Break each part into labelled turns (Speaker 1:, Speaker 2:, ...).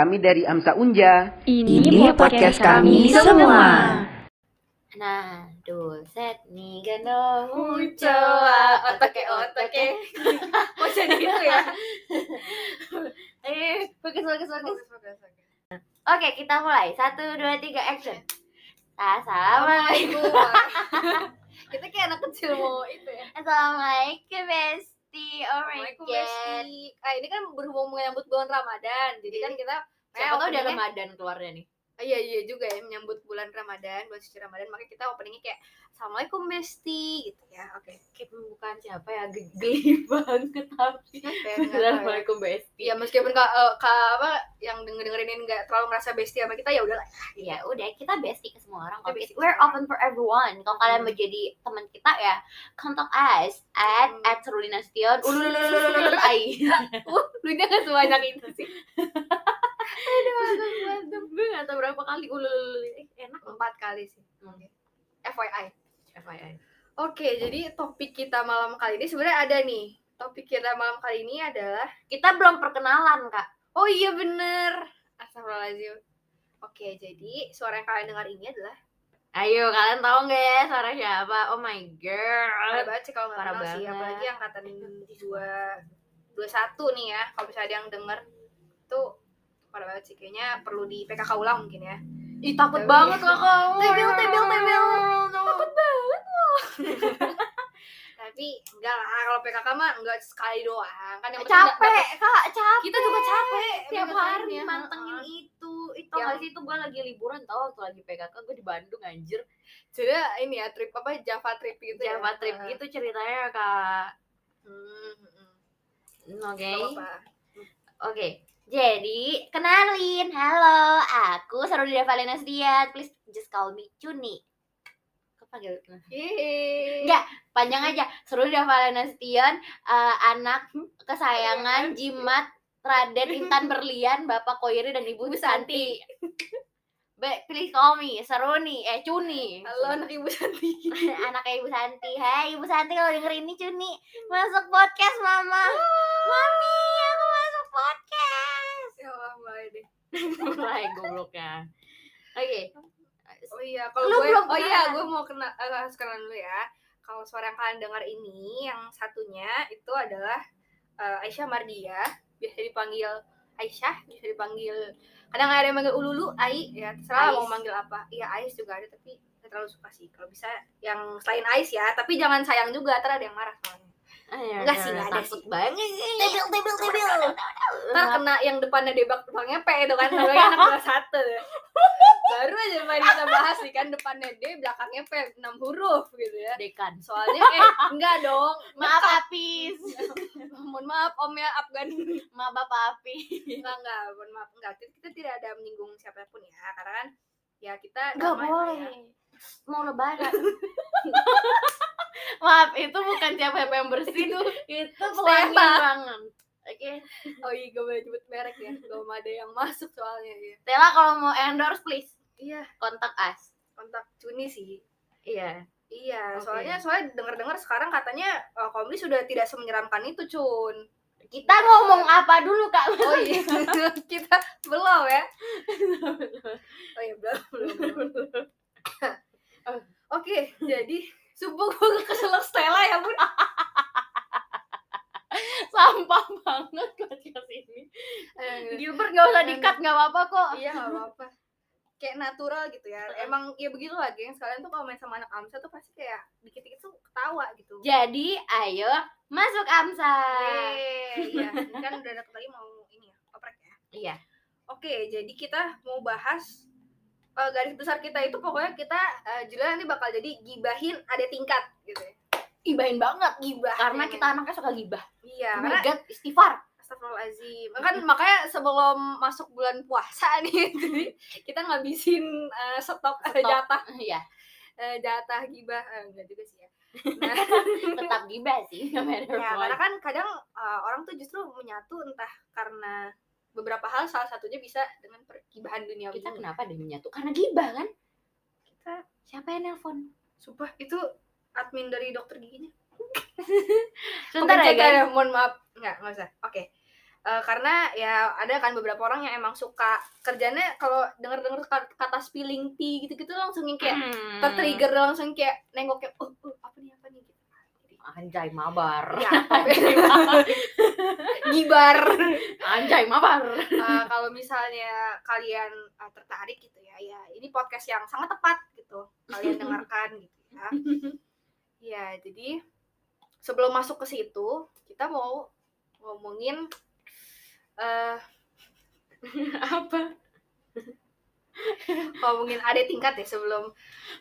Speaker 1: Kami dari Amsa Unja.
Speaker 2: Ini podcast kami semua.
Speaker 3: Nah, doset nih gano mucoa otoke otoke.
Speaker 2: Kok jadi itu ya?
Speaker 3: Eh, fokus fokus fokus. Oke, kita mulai. Satu, dua, tiga, action. Assalamualaikum.
Speaker 2: Kita kayak anak kecil mau itu ya.
Speaker 3: Assalamualaikum, bestie. Oh my
Speaker 2: Assalamualaikum
Speaker 3: god.
Speaker 2: Besti. Ah, ini kan berhubung menyambut bulan Ramadan. Jadi kan kita
Speaker 3: Siapa tahu udah Ramadan keluarnya nih.
Speaker 2: Ah, Iya iya juga ya menyambut bulan Ramadan, bulan suci Ramadan, makanya kita openingnya kayak Assalamualaikum Besti gitu ya. Oke.
Speaker 3: Kayak pembukaan siapa ya? Ge- Geli banget tapi.
Speaker 2: Ya? Ya.
Speaker 3: Assalamualaikum, bestie.
Speaker 2: Ya meskipun kak, eh, kak apa yang denger dengerin ini nggak terlalu merasa bestie sama kita ya udahlah.
Speaker 3: Ya udah kita bestie ke semua orang.
Speaker 2: Kita ke
Speaker 3: We're open for everyone. Kalau kalian mau jadi teman kita ya kontak us at at. Ululululululul ai.
Speaker 2: Uh, lu dia nggak sebanyak itu sih.
Speaker 3: Aduh, bagus banget. Gue nggak tahu berapa kali ulululul. Eh, enak.
Speaker 2: Empat kali sih.
Speaker 3: Hmm.
Speaker 2: FYI.
Speaker 3: FYI.
Speaker 2: Oke, jadi topik kita malam kali ini sebenarnya ada nih. Topik kita malam kali ini adalah
Speaker 3: Kita belum perkenalan kak.
Speaker 2: Oh iya bener Astagfirullahaladzim Oke, jadi suara yang kalian dengar ini adalah
Speaker 3: Ayo kalian tahu nggak ya suara siapa? Oh my
Speaker 2: Parah
Speaker 3: god.
Speaker 2: banget sih kalau nggak
Speaker 3: Parah
Speaker 2: kenal sih
Speaker 3: banget.
Speaker 2: Apalagi angkatan dua, dua satu nih ya Kalau misalnya ada yang denger Tuh parah banget sih Kayaknya perlu di PKK ulang mungkin ya
Speaker 3: Ih takut
Speaker 2: Tapi-
Speaker 3: banget kak kamu.
Speaker 2: Tebel, tebel, tebel.
Speaker 3: Takut banget loh.
Speaker 2: Tapi enggak lah Kalau PKK mah enggak sekali doang Kan yang
Speaker 3: Capek
Speaker 2: dapet-
Speaker 3: kak, capek.
Speaker 2: Kita juga capek
Speaker 3: tiap hari
Speaker 2: ya.
Speaker 3: mantengin itu itu
Speaker 2: Yang-
Speaker 3: sih itu gue lagi liburan tau waktu lagi PKK gue di Bandung anjir
Speaker 2: Jadi ini ya trip apa Java trip gitu ya
Speaker 3: Java trip
Speaker 2: Heeh.
Speaker 3: gitu ceritanya kak
Speaker 2: Hmm, hmm, hmm.
Speaker 3: Oke
Speaker 2: apa-apa.
Speaker 3: oke jadi kenalin halo aku Sarudida Valena Dian please just call me Cuni panggil. Enggak. panjang aja Sarudida Valena Dian eh, anak kesayangan jimat Raden Intan Berlian Bapak Koiri dan Ibu
Speaker 2: Ibu
Speaker 3: Santi Be, please call me Saruni eh Cuni
Speaker 2: Halo anak ibu Santi.
Speaker 3: anaknya Ibu Santi. Hai Ibu Santi kalau denger ini Cuni masuk podcast Mama. Mami, aku masuk podcast.
Speaker 2: Ya Allah, mulai deh.
Speaker 3: Mulai gobloknya. Oke.
Speaker 2: Oh iya, kalau gue
Speaker 3: belum
Speaker 2: Oh iya, gue mau kena eh, harus kenalan dulu ya. Kalau suara yang kalian dengar ini yang satunya itu adalah eh, Aisyah Mardia, biasa dipanggil Aisyah, bisa dipanggil kadang ada yang manggil Ululu, Ai, ya terserah
Speaker 3: Ais.
Speaker 2: mau manggil apa. Iya, Ais juga ada tapi gak terlalu suka sih. Kalau bisa yang selain Ais ya, tapi jangan sayang juga, ntar ada yang marah soalnya. Enggak sih, enggak ada
Speaker 3: takut banget.
Speaker 2: Tebel, tebel, tebel. Ntar kena yang depannya debak belakangnya P itu kan namanya anak kelas satu ya. Baru aja main kita bahas nih kan depannya D belakangnya P 6 huruf gitu ya.
Speaker 3: Dekan.
Speaker 2: Soalnya eh enggak dong.
Speaker 3: Maaf Apis.
Speaker 2: Mohon maaf Om ya Afgan.
Speaker 3: Maaf Bapak Apis.
Speaker 2: Enggak enggak, mohon maaf enggak. Kita, kita tidak ada menyinggung siapa pun ya karena kan ya kita
Speaker 3: Enggak
Speaker 2: lah
Speaker 3: boleh.
Speaker 2: ya.
Speaker 3: Mau lebaran. Maaf, itu bukan siapa yang bersih itu. Itu pelangi. Oke.
Speaker 2: Oh iya gak boleh nyebut merek ya. Mau ada yang masuk soalnya ya.
Speaker 3: Stella kalau mau endorse please
Speaker 2: Iya,
Speaker 3: kontak us.
Speaker 2: kontak Cuni sih.
Speaker 3: Iya.
Speaker 2: Iya,
Speaker 3: Oke.
Speaker 2: soalnya soalnya dengar-dengar sekarang katanya uh, komedi sudah tidak semenyeramkan itu, Cun.
Speaker 3: Kita ngomong apa dulu kak?
Speaker 2: Oh iya, kita belum ya. Oh iya, belum, belum. belum. Oke, jadi subuh gue keselak Stella ya, Bun.
Speaker 3: Sampah banget podcast ini.
Speaker 2: Eh,
Speaker 3: Gilbert gak usah dikat gak apa-apa kok.
Speaker 2: Iya, gak apa-apa. Kayak natural gitu ya. Emang ya begitu lah, geng. Sekalian tuh kalau main sama anak Amsa tuh pasti kayak dikit-dikit tuh ketawa gitu.
Speaker 3: Jadi ayo masuk Amsa.
Speaker 2: Iya. Kan udah deket lagi mau ini ya, oprek ya.
Speaker 3: Iya.
Speaker 2: Oke, jadi kita mau bahas eh, garis besar kita itu pokoknya kita eh, judulnya nanti bakal jadi gibahin ada tingkat gitu ya.
Speaker 3: Gibahin banget
Speaker 2: Gibah.
Speaker 3: karena
Speaker 2: ya.
Speaker 3: kita anaknya suka gibah.
Speaker 2: iya,
Speaker 3: Oh my
Speaker 2: karena
Speaker 3: god, istighfar.
Speaker 2: Astagfirullahaladzim. Kan makanya sebelum masuk bulan puasa nih, jadi kita ngabisin eh, stok,
Speaker 3: Stok.
Speaker 2: jatah
Speaker 3: Iya,
Speaker 2: eh, jatah gibah eh, enggak juga sih ya. Nah,
Speaker 3: tetap gibah sih. No
Speaker 2: ya, karena kan kadang eh, orang tuh justru menyatu entah karena beberapa hal salah satunya bisa dengan pergibahan dunia
Speaker 3: kita kenapa ada menyatu? Karena gibah kan?
Speaker 2: kita
Speaker 3: Siapa yang nelpon?
Speaker 2: sumpah itu admin dari dokter giginya
Speaker 3: Sebentar ya guys.
Speaker 2: mohon maaf nggak nggak usah oke Eh, karena ya ada kan beberapa orang yang emang suka kerjanya kalau denger-denger ka- kata spilling tea gitu-gitu langsung yang kayak
Speaker 3: Hmm.
Speaker 2: tertrigger langsung kayak nengok kayak oh, oh, apa nih gitu.
Speaker 3: Anjay mabar.
Speaker 2: Ya, gibar.
Speaker 3: Anjay mabar.
Speaker 2: Eh, kalau misalnya kalian eh, tertarik gitu ya, ya ini podcast yang sangat tepat gitu kalian dengarkan gitu ya. Ya jadi sebelum masuk ke situ kita mau ngomongin eh
Speaker 3: Apa?
Speaker 2: Ngomongin ada tingkat ya sebelum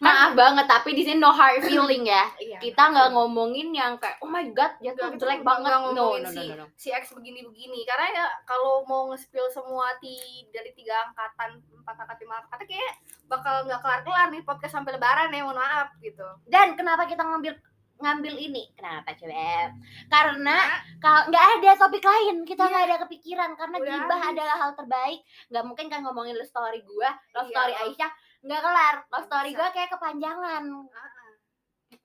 Speaker 3: Maaf banget tapi di sini no hard feeling ya.
Speaker 2: iya,
Speaker 3: Kita nggak ngomongin yang kayak oh my god
Speaker 2: kita
Speaker 3: jelek banget. No,
Speaker 2: ngomongin
Speaker 3: no, no,
Speaker 2: si,
Speaker 3: no, no.
Speaker 2: si X begini-begini karena ya kalau mau nge-spill semua ti dari tiga angkatan empat angkatan lima angkatan kayak bakal nggak kelar-kelar nih podcast sampai lebaran ya mohon maaf gitu
Speaker 3: Dan kenapa kita ngambil ngambil ini? Kenapa coba? Karena kalau nggak ada topik lain, kita
Speaker 2: Iya.
Speaker 3: nggak ada kepikiran karena
Speaker 2: Udah
Speaker 3: gibah
Speaker 2: habis.
Speaker 3: adalah hal terbaik. Nggak mungkin kan ngomongin love story gua, love
Speaker 2: Iya.
Speaker 3: story Aisyah nggak kelar. Love story gua kayak kepanjangan.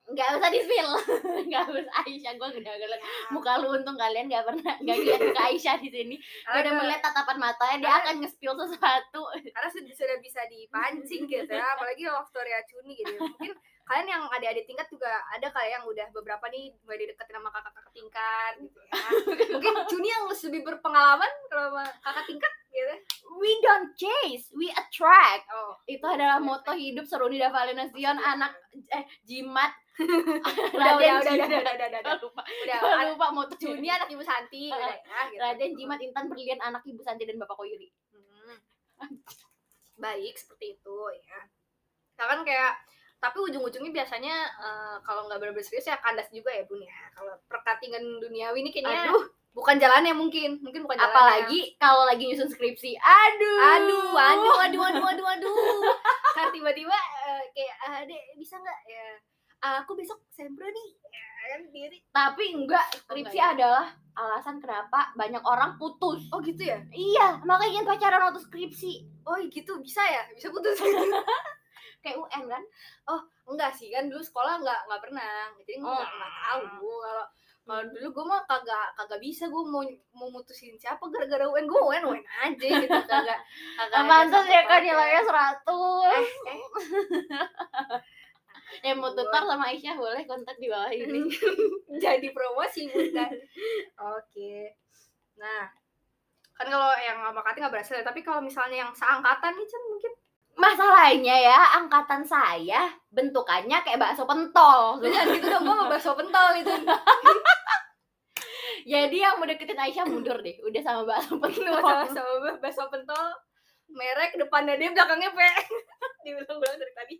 Speaker 3: Nggak usah di spill. nggak usah Aisyah gua udah ngeliat
Speaker 2: ah.
Speaker 3: muka lu untung kalian nggak pernah nggak lihat muka Aisyah di sini. Gua udah melihat tatapan matanya dia akan nge-spill sesuatu.
Speaker 2: karena sudah, sudah bisa dipancing gitu ya apalagi love story Acuni gitu ya. mungkin kalian yang adik-adik tingkat juga ada kayak yang udah beberapa nih mulai dideketin sama kakak-kakak tingkat gitu ya mungkin Cuni yang lebih berpengalaman kalau sama kakak tingkat gitu
Speaker 3: We don't chase, we attract.
Speaker 2: oh
Speaker 3: Itu adalah moto hidup Serunida Valenation anak eh jimat.
Speaker 2: udah udah
Speaker 3: Raden
Speaker 2: udah udah
Speaker 3: Jimat.
Speaker 2: udah udah udah
Speaker 3: Gua lupa.
Speaker 2: udah An-
Speaker 3: lupa moto
Speaker 2: Cuni anak ibu Santi udah ya gitu.
Speaker 3: Raden Jimat Intan Berlian anak Ibu Santi dan Bapak Koyuri.
Speaker 2: Hmm. baik seperti itu ya nah kan kayak tapi ujung-ujungnya biasanya eh, kalau nggak benar-benar serius ya kandas juga ya bun ya. Kalau perkatingan duniawi ini kayaknya
Speaker 3: Aduh,
Speaker 2: bukan jalannya mungkin mungkin bukan jalannya.
Speaker 3: Apalagi kalau lagi nyusun skripsi. Aduh.
Speaker 2: aduh aduh aduh aduh aduh aduh. Kan tiba-tiba eh, kayak ah dek bisa nggak? Ya aku besok sempro nih. Ya kan diri
Speaker 3: Tapi enggak, skripsi
Speaker 2: enggak ya?
Speaker 3: adalah alasan kenapa banyak orang putus.
Speaker 2: oh gitu ya?
Speaker 3: Iya, makanya ingin pacaran waktu skripsi.
Speaker 2: oh gitu. Bisa ya? Bisa putus
Speaker 3: Kayak UN kan?
Speaker 2: enggak sih kan dulu sekolah nggak nggak pernah jadi nggak
Speaker 3: Oh.
Speaker 2: nggak tahu kalau kalau dulu gue mah kagak kagak bisa gue mau mau mutusin siapa gara-gara UN gue UN UN aja gitu kagak kagak
Speaker 3: Pantas ya kan nilainya. 100.
Speaker 2: eh, eh.
Speaker 3: Yang mau tutor sama Aisyah boleh kontak di bawah ini.
Speaker 2: jadi promosi bunda oke nah kan kalau yang sama Kati nggak berhasil ya, tapi kalau misalnya yang seangkatan nih mungkin
Speaker 3: Masalahnya ya, angkatan saya bentukannya kayak bakso pentol.
Speaker 2: jangan gitu dong gue mau bakso pentol itu
Speaker 3: Jadi yang mau deketin Aisyah mundur deh, udah sama bakso pentol.
Speaker 2: sama sama bakso pentol merek depannya dia belakangnya P diulang-ulang dari tadi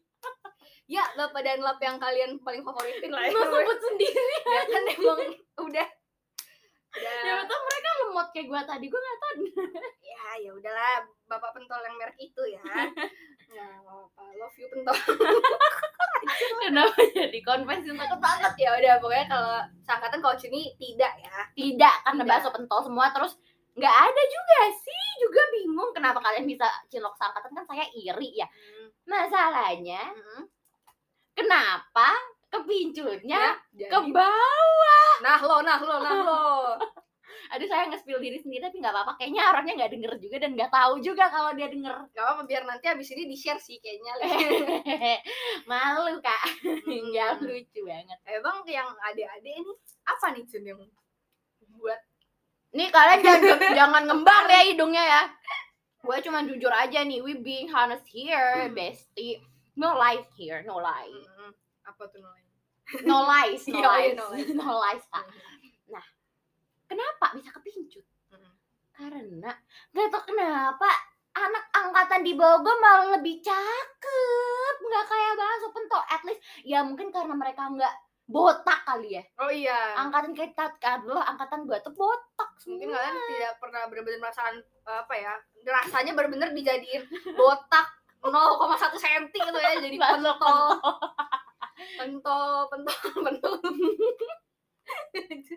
Speaker 2: ya lap dan lap yang kalian paling favoritin lah ya
Speaker 3: sebut sendiri.
Speaker 2: ya kan emang udah udah
Speaker 3: Ya betul mereka lemot kayak gua tadi, gua gak tau.
Speaker 2: ya ya udahlah bapak pentol yang merek itu ya nah apa love you pentol
Speaker 3: Kenapa jadi konvensi untuk
Speaker 2: takut banget ya udah pokoknya kalau seangkatan kalau Cuni tidak ya
Speaker 3: Tidak, karena
Speaker 2: Tidak.
Speaker 3: bakso pentol semua terus nggak ada juga sih juga bingung kenapa kalian bisa cilok seangkatan kan saya iri ya masalahnya
Speaker 2: Mm-mm.
Speaker 3: kenapa kepinculnya
Speaker 2: Ya,
Speaker 3: ke bawah.
Speaker 2: Nah lo nah lo nah lo.
Speaker 3: Aduh saya nge-spill diri sendiri tapi nggak apa-apa. Kayaknya orangnya nggak denger juga dan nggak tahu juga kalau dia denger.
Speaker 2: Gak apa biar nanti abis ini di share sih kayaknya.
Speaker 3: Malu kak. Nggak
Speaker 2: Hmm.
Speaker 3: lucu banget.
Speaker 2: Emang yang adik-adik ini apa nih Cun yang buat?
Speaker 3: Nih kalian jangan jangan ngembang ya hidungnya ya. Gue cuma jujur aja nih we being honest here bestie. No lies here no lies
Speaker 2: Mm-mm. apa tuh namanya
Speaker 3: no lies no
Speaker 2: Iya, iya,
Speaker 3: lies.
Speaker 2: no lies.
Speaker 3: no lies kak. Kenapa bisa kepincut?
Speaker 2: Mm-mm.
Speaker 3: karena gak tau kenapa anak angkatan di bawah gue malah lebih cakep. Nggak kayak bakso pentol at least. Ya mungkin karena mereka nggak botak kali ya.
Speaker 2: Oh iya.
Speaker 3: Angkatan kita kan dulu angkatan gue tuh botak
Speaker 2: mungkin
Speaker 3: semua.
Speaker 2: kalian tidak pernah benar-benar merasakan apa ya rasanya benar-benar dijadiin botak 0,1 cm gitu ya jadi pentol pentol pentol pentol.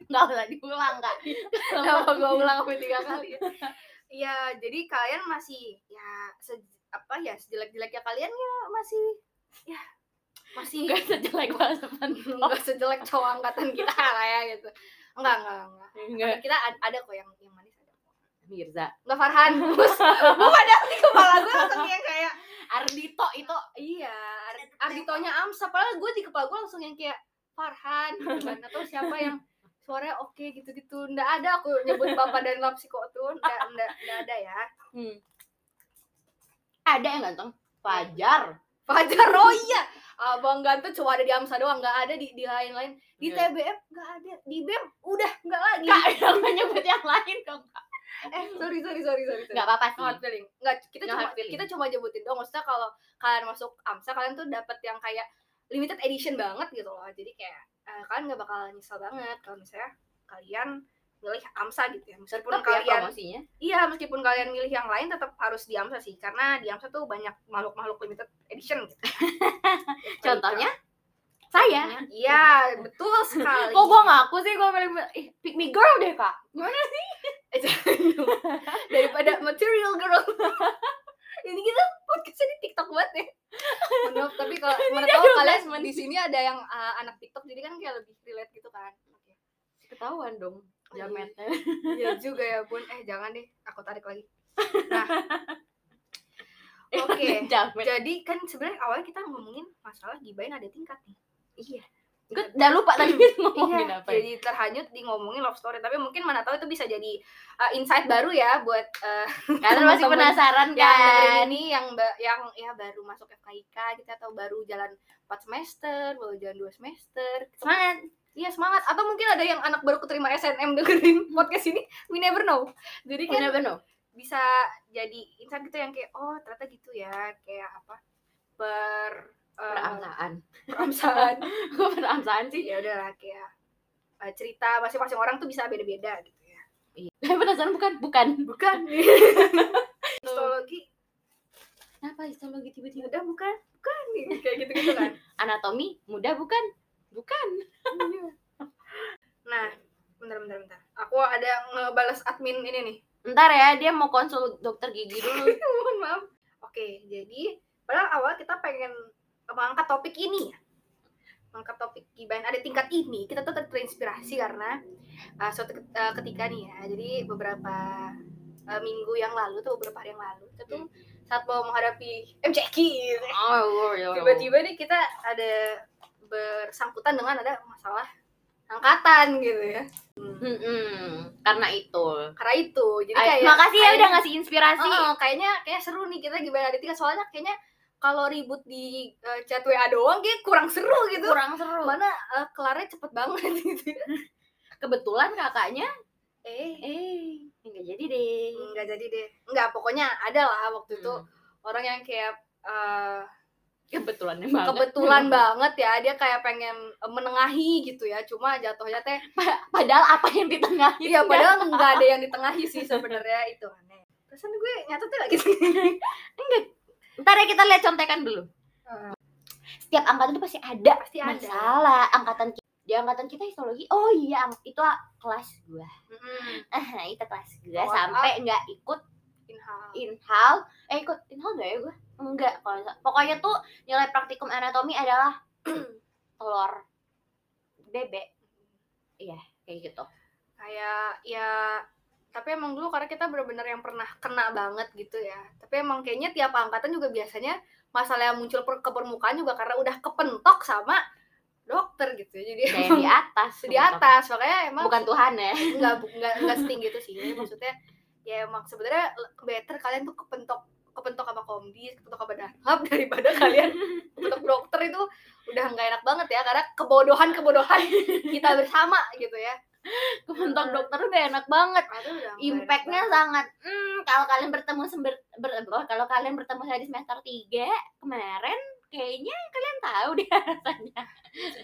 Speaker 3: Nggak usah diulang kak.
Speaker 2: Kenapa gue ulang sampai tiga kali. Ya jadi kalian masih ya se- apa ya sejelek-jeleknya kalian ya masih ya masih
Speaker 3: nggak sejelek pentol
Speaker 2: nggak sejelek cowok angkatan kita lah ya gitu. Enggak enggak enggak
Speaker 3: Nggak.
Speaker 2: kita ada, ada kok yang yang kok
Speaker 3: Mirza.
Speaker 2: Nggak Farhan. Mus bukan yang di kepala gue langsung yang kayak
Speaker 3: Ardito itu.
Speaker 2: Iya Ar- Arditonya Amsa. Padahal gue di kepala gue langsung yang kayak Farhan gitu kan atau siapa yang suaranya oke gitu-gitu. Nggak ada aku nyebut bapak dan lapsiko tuh nggak nggak nggak ada ya.
Speaker 3: Hmm. ada yang ganteng? Fajar.
Speaker 2: Fajar oh iya. Abang ganteng cuma ada di Amsa doang. Nggak ada di di lain-lain. Di
Speaker 3: Iya.
Speaker 2: TBM nggak ada. Di BEM udah nggak lagi.
Speaker 3: Kak, jangan menyebut yang lain dong Kak.
Speaker 2: Eh sorry sorry sorry sorry.
Speaker 3: Nggak apa-apa
Speaker 2: No hard
Speaker 3: sih
Speaker 2: feeling. Nggak kita
Speaker 3: No
Speaker 2: cuma
Speaker 3: hard feeling.
Speaker 2: kita cuma nyebutin dong maksudnya kalau kalian masuk AMSA kalian tuh dapat yang kayak limited edition banget gitu loh. Jadi kayak eh, kalian nggak bakal nyesel banget kalau misalnya kalian milih AMSA gitu ya. Meskipun
Speaker 3: Tetap ya
Speaker 2: kalian
Speaker 3: promosinya.
Speaker 2: Iya meskipun kalian milih yang lain tetap harus di AMSA sih. Karena di AMSA tuh banyak makhluk-makhluk limited edition gitu.
Speaker 3: Contohnya? Saya.
Speaker 2: Iya betul sekali.
Speaker 3: Kok gua ngaku sih gua paling ih, pick me girl deh kak. Gimana sih?
Speaker 2: Daripada material girl. Ini kita podcastnya di TikTok banget ya. Maaf, tapi kalau mana tahu kalian di sini ada yang uh, anak TikTok jadi kan kayak lebih relate gitu kan. Oke.
Speaker 3: Ketahuan dong. Jametnya
Speaker 2: Iya. Juga ya bun eh jangan deh aku tarik lagi. Nah. Oke.
Speaker 3: Jamet.
Speaker 2: Jadi kan sebenarnya awalnya kita ngomongin masalah gibain ada tingkat nih.
Speaker 3: Iya Gue udah lupa tadi ngomongin
Speaker 2: Iya,
Speaker 3: apa ya.
Speaker 2: jadi terhanyut di ngomongin love story tapi mungkin mana tahu itu bisa jadi uh, insight baru ya buat uh,
Speaker 3: Kalian masih penasaran
Speaker 2: yang
Speaker 3: kan?
Speaker 2: ini yang yang ya baru masuk FKIK gitu atau baru jalan 4 semester, baru jalan 2 semester.
Speaker 3: Semangat
Speaker 2: Iya semangat atau mungkin ada yang anak baru keterima SNM dengerin podcast ini, we never know. Jadi kan
Speaker 3: Bener bener
Speaker 2: bisa jadi insan gitu yang kayak oh ternyata gitu ya, kayak apa? Per eh,
Speaker 3: Peramsaan
Speaker 2: peramsaan.
Speaker 3: Gue peramsaan sih
Speaker 2: ya udahlah kayak eh, cerita masing-masing orang tuh bisa beda-beda gitu ya.
Speaker 3: Iya penasaran bukan? Bukan
Speaker 2: Bukan. Histologi
Speaker 3: Kenapa histologi tiba-tiba?
Speaker 2: udah bukan, bukan kayak gitu-gitu kan.
Speaker 3: Anatomi mudah bukan? Bukan
Speaker 2: Nah, bentar bentar bentar. Aku ada ngebales admin ini nih.
Speaker 3: Ntar ya dia mau konsul dokter gigi dulu
Speaker 2: Mohon maaf. Oke, jadi padahal awal kita pengen mengangkat topik ini ya. Mengangkat topik gibain ada tingkat ini, kita tuh ter- terinspirasi karena uh, suatu uh, ketika nih ya. Jadi beberapa uh, minggu yang lalu tuh beberapa hari yang lalu kita tuh saat mau menghadapi MCQ gitu ya.
Speaker 3: Oh iya
Speaker 2: tiba-tiba nih kita ada bersangkutan dengan ada masalah angkatan gitu ya.
Speaker 3: Hmm, karena itu
Speaker 2: Karena itu, jadi
Speaker 3: Ay,
Speaker 2: kayak
Speaker 3: Makasih ya
Speaker 2: kayak-
Speaker 3: udah ngasih inspirasi
Speaker 2: Oh, kayaknya kayak seru nih kita gimana ada tiga soalnya kayaknya kalau ribut di uh, chat WA doang kayak kurang seru gitu.
Speaker 3: Kurang seru
Speaker 2: Mana uh, kelarnya cepet banget gitu.
Speaker 3: Kebetulan kakaknya
Speaker 2: Eh,
Speaker 3: Eh Enggak jadi deh
Speaker 2: enggak jadi deh. Enggak, pokoknya ada lah waktu itu
Speaker 3: Hmm.
Speaker 2: orang yang kayak uh,
Speaker 3: Kebetulan banget
Speaker 2: kebetulan banget ya dia kayak pengen menengahi gitu ya. Cuma jatuhnya teh
Speaker 3: Padahal apa yang di tengah
Speaker 2: iya padahal enggak ada yang ditengahi sih sebenarnya itu aneh. Pesan gue nyatetnya lagi
Speaker 3: Ntar ya kita lihat contekan dulu
Speaker 2: Hmm.
Speaker 3: Setiap angkatan itu pasti ada
Speaker 2: Pasti ada.
Speaker 3: Masalah Angkatan kita Di angkatan kita histologi Oh iya ang- Itu kelas gua
Speaker 2: Mm-mm.
Speaker 3: Ah, itu kelas gua
Speaker 2: Mohon
Speaker 3: Sampai nggak ikut
Speaker 2: Inhal.
Speaker 3: inhal Eh ikut inhal nggak ya gua? Enggak kalau Pokoknya tuh Nilai praktikum anatomi adalah Telur Bebek Iya Kayak gitu
Speaker 2: kayak ya tapi emang dulu karena kita benar-benar yang pernah kena banget gitu ya. Tapi emang kayaknya tiap angkatan juga biasanya masalah yang muncul per- ke permukaan juga karena udah kepentok sama dokter gitu jadi
Speaker 3: Kayak di atas
Speaker 2: di atas. Makanya emang
Speaker 3: Bukan Tuhan ya.
Speaker 2: nggak nggak nggak setinggi itu sih. Maksudnya ya emang sebenarnya better kalian tuh kepentok kepentok sama komdis kepentok sama danhab daripada kalian kepentok dokter itu udah nggak enak banget ya. Karena kebodohan kebodohan kita bersama gitu ya
Speaker 3: Kementok dokter udah enak banget. Impactnya sangat hmm, kalau kalian bertemu sember, ber, ber- kalau kalian bertemu saya di semester 3 kemarin kayaknya kalian tahu deh rasanya.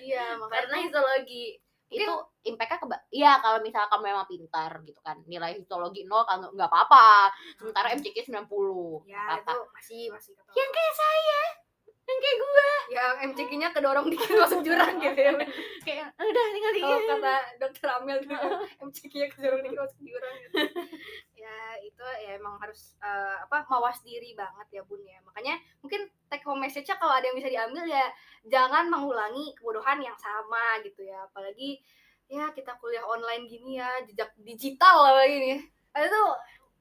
Speaker 2: Iya,
Speaker 3: karena histologi. Itu impactnya ke iya kalau misalnya kamu memang pintar gitu kan nilai histologi nol kan nggak apa-apa. Sementara MCQ 90
Speaker 2: ya
Speaker 3: apa
Speaker 2: itu masih masih
Speaker 3: yang kayak saya yang kayak gue
Speaker 2: yang MCQ-nya kedorong dikit masuk jurang gitu ya.
Speaker 3: kayak udah tinggal
Speaker 2: Kalau
Speaker 3: dikit
Speaker 2: kata dokter Amel gitu, MCQ-nya kedorong dikit masuk jurang gitu. ya itu ya emang harus eh, apa mawas diri banget ya bun ya. Makanya mungkin take home message-nya kalau ada yang bisa diambil ya jangan mengulangi kebodohan yang sama gitu ya. Apalagi ya kita kuliah online gini ya jejak digital apalagi nih. Itu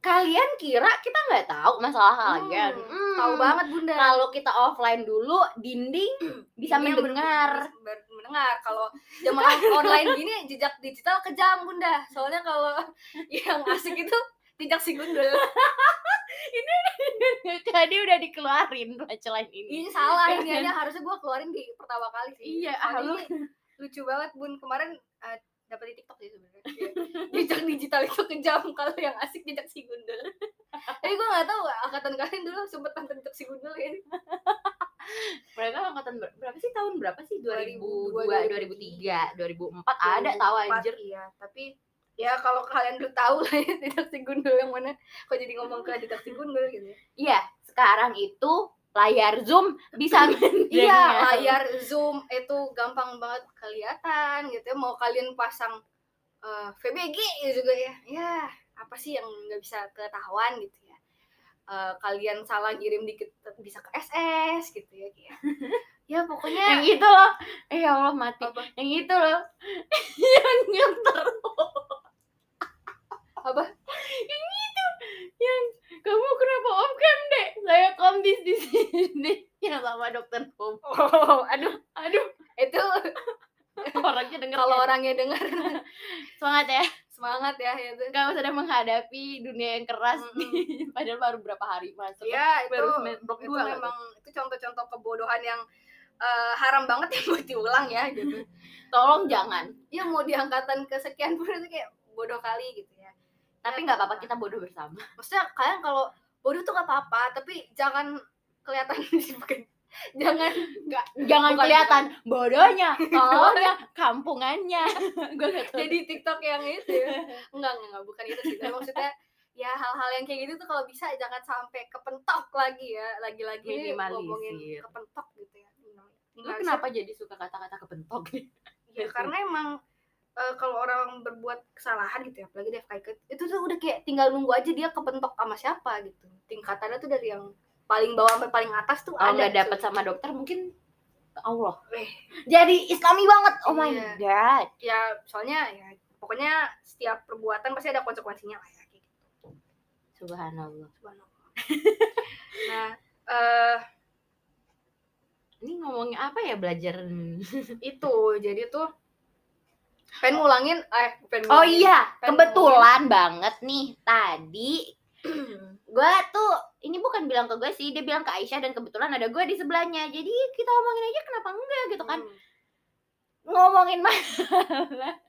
Speaker 3: kalian kira kita nggak tahu masalah kalian?
Speaker 2: Hmm, tahu banget bunda.
Speaker 3: Kalau kita offline dulu dinding bisa
Speaker 2: Ini yang
Speaker 3: mendengar
Speaker 2: ber- mendengar. Kalau zaman online gini jejak digital kejam bunda. Soalnya kalau yang asik itu jejak si gundul.
Speaker 3: Tadi udah dikeluarin punchline ini.
Speaker 2: Ini salah ini aja. Harusnya gue keluarin di pertama kali sih.
Speaker 3: Iya,
Speaker 2: ini lucu banget bun. Kemarin eh, dapat di TikTok sih sebenarnya. Jejak digital itu kejam kalau yang asik jejak si gundul. Tapi gue nggak tahu angkatan kalian dulu sempet nonton jejak si gundul ya.
Speaker 3: Mereka angkatan ber- berapa sih? Tahun berapa sih? 2002
Speaker 2: 2002,
Speaker 3: 2003 2004 ada tahu
Speaker 2: 2004,
Speaker 3: anjir.
Speaker 2: iya. Tapi ya kalau kalian udah tahu lah ya jejak si gundul yang mana. Kok jadi ngomong ke jejak si gundul gitu ya?
Speaker 3: Iya sekarang itu layar zoom bisa
Speaker 2: Iya, layar zoom itu gampang banget kelihatan gitu ya. Mau kalian pasang eh, VBG juga ya. Ya, apa sih yang nggak bisa ketahuan gitu ya. Eh, kalian salah kirim dikit bisa ke SS gitu ya. kayak. ya pokoknya
Speaker 3: yang itu loh eh ya Allah mati
Speaker 2: Apa?
Speaker 3: yang itu loh yang ngeter
Speaker 2: apa?
Speaker 3: yang itu yang kamu kenapa om dek? Saya komdis di sini. Yang sama dokter om.
Speaker 2: Oh, aduh,
Speaker 3: aduh.
Speaker 2: Itu
Speaker 3: orangnya denger
Speaker 2: kalau
Speaker 3: ya.
Speaker 2: orangnya dengar
Speaker 3: semangat ya.
Speaker 2: Semangat ya itu.
Speaker 3: kamu sedang menghadapi dunia yang keras
Speaker 2: Mm-mm.
Speaker 3: padahal baru berapa hari masuk
Speaker 2: Iya, itu
Speaker 3: baru
Speaker 2: itu
Speaker 3: dua nggak
Speaker 2: memang itu contoh-contoh kebodohan yang eh, haram banget yang mau diulang ya gitu.
Speaker 3: tolong jangan.
Speaker 2: Ya mau di angkatan kesekian pun itu kayak bodoh kali gitu ya
Speaker 3: tapi nggak apa-apa kita bodoh bersama.
Speaker 2: Maksudnya kalian kalau bodoh tuh gak apa-apa tapi jangan kelihatan jangan nggak
Speaker 3: jangan
Speaker 2: Bukan,
Speaker 3: kelihatan bodohnya tolongnya kampungannya. Gue
Speaker 2: jadi TikTok yang itu. Enggak enggak, bukan itu sih. Maksudnya ya hal-hal yang kayak gitu tuh kalau bisa jangan sampai kepentok lagi ya lagi-lagi
Speaker 3: Minimalisir.
Speaker 2: ngomongin kepentok gitu ya.
Speaker 3: Lu kenapa jadi suka kata-kata kepentok nih?
Speaker 2: Ya karena emang eh, kalau orang berbuat kesalahan gitu ya apalagi dia FKIK itu tuh udah kayak tinggal nunggu aja dia kepentok sama siapa gitu tingkatannya tuh dari yang paling bawah sampai paling atas tuh
Speaker 3: kalau
Speaker 2: ada
Speaker 3: nggak dapat
Speaker 2: tuh.
Speaker 3: sama dokter mungkin ke Allah
Speaker 2: Eh.
Speaker 3: jadi Islami banget oh my
Speaker 2: Iya.
Speaker 3: god
Speaker 2: ya soalnya ya pokoknya setiap perbuatan pasti ada konsekuensinya lah ya kayak gitu
Speaker 3: subhanallah
Speaker 2: Subhanallah. nah eh
Speaker 3: ini ngomongin apa ya belajar
Speaker 2: itu jadi tuh pengen ngulangin eh pengen
Speaker 3: oh
Speaker 2: ngulangin.
Speaker 3: iya
Speaker 2: Pengen
Speaker 3: kebetulan banget nih tadi gue tuh ini bukan bilang ke gue sih dia bilang ke Aisyah dan kebetulan ada gue di sebelahnya. Jadi kita omongin aja kenapa enggak gitu kan.
Speaker 2: Hmm.
Speaker 3: ngomongin masalah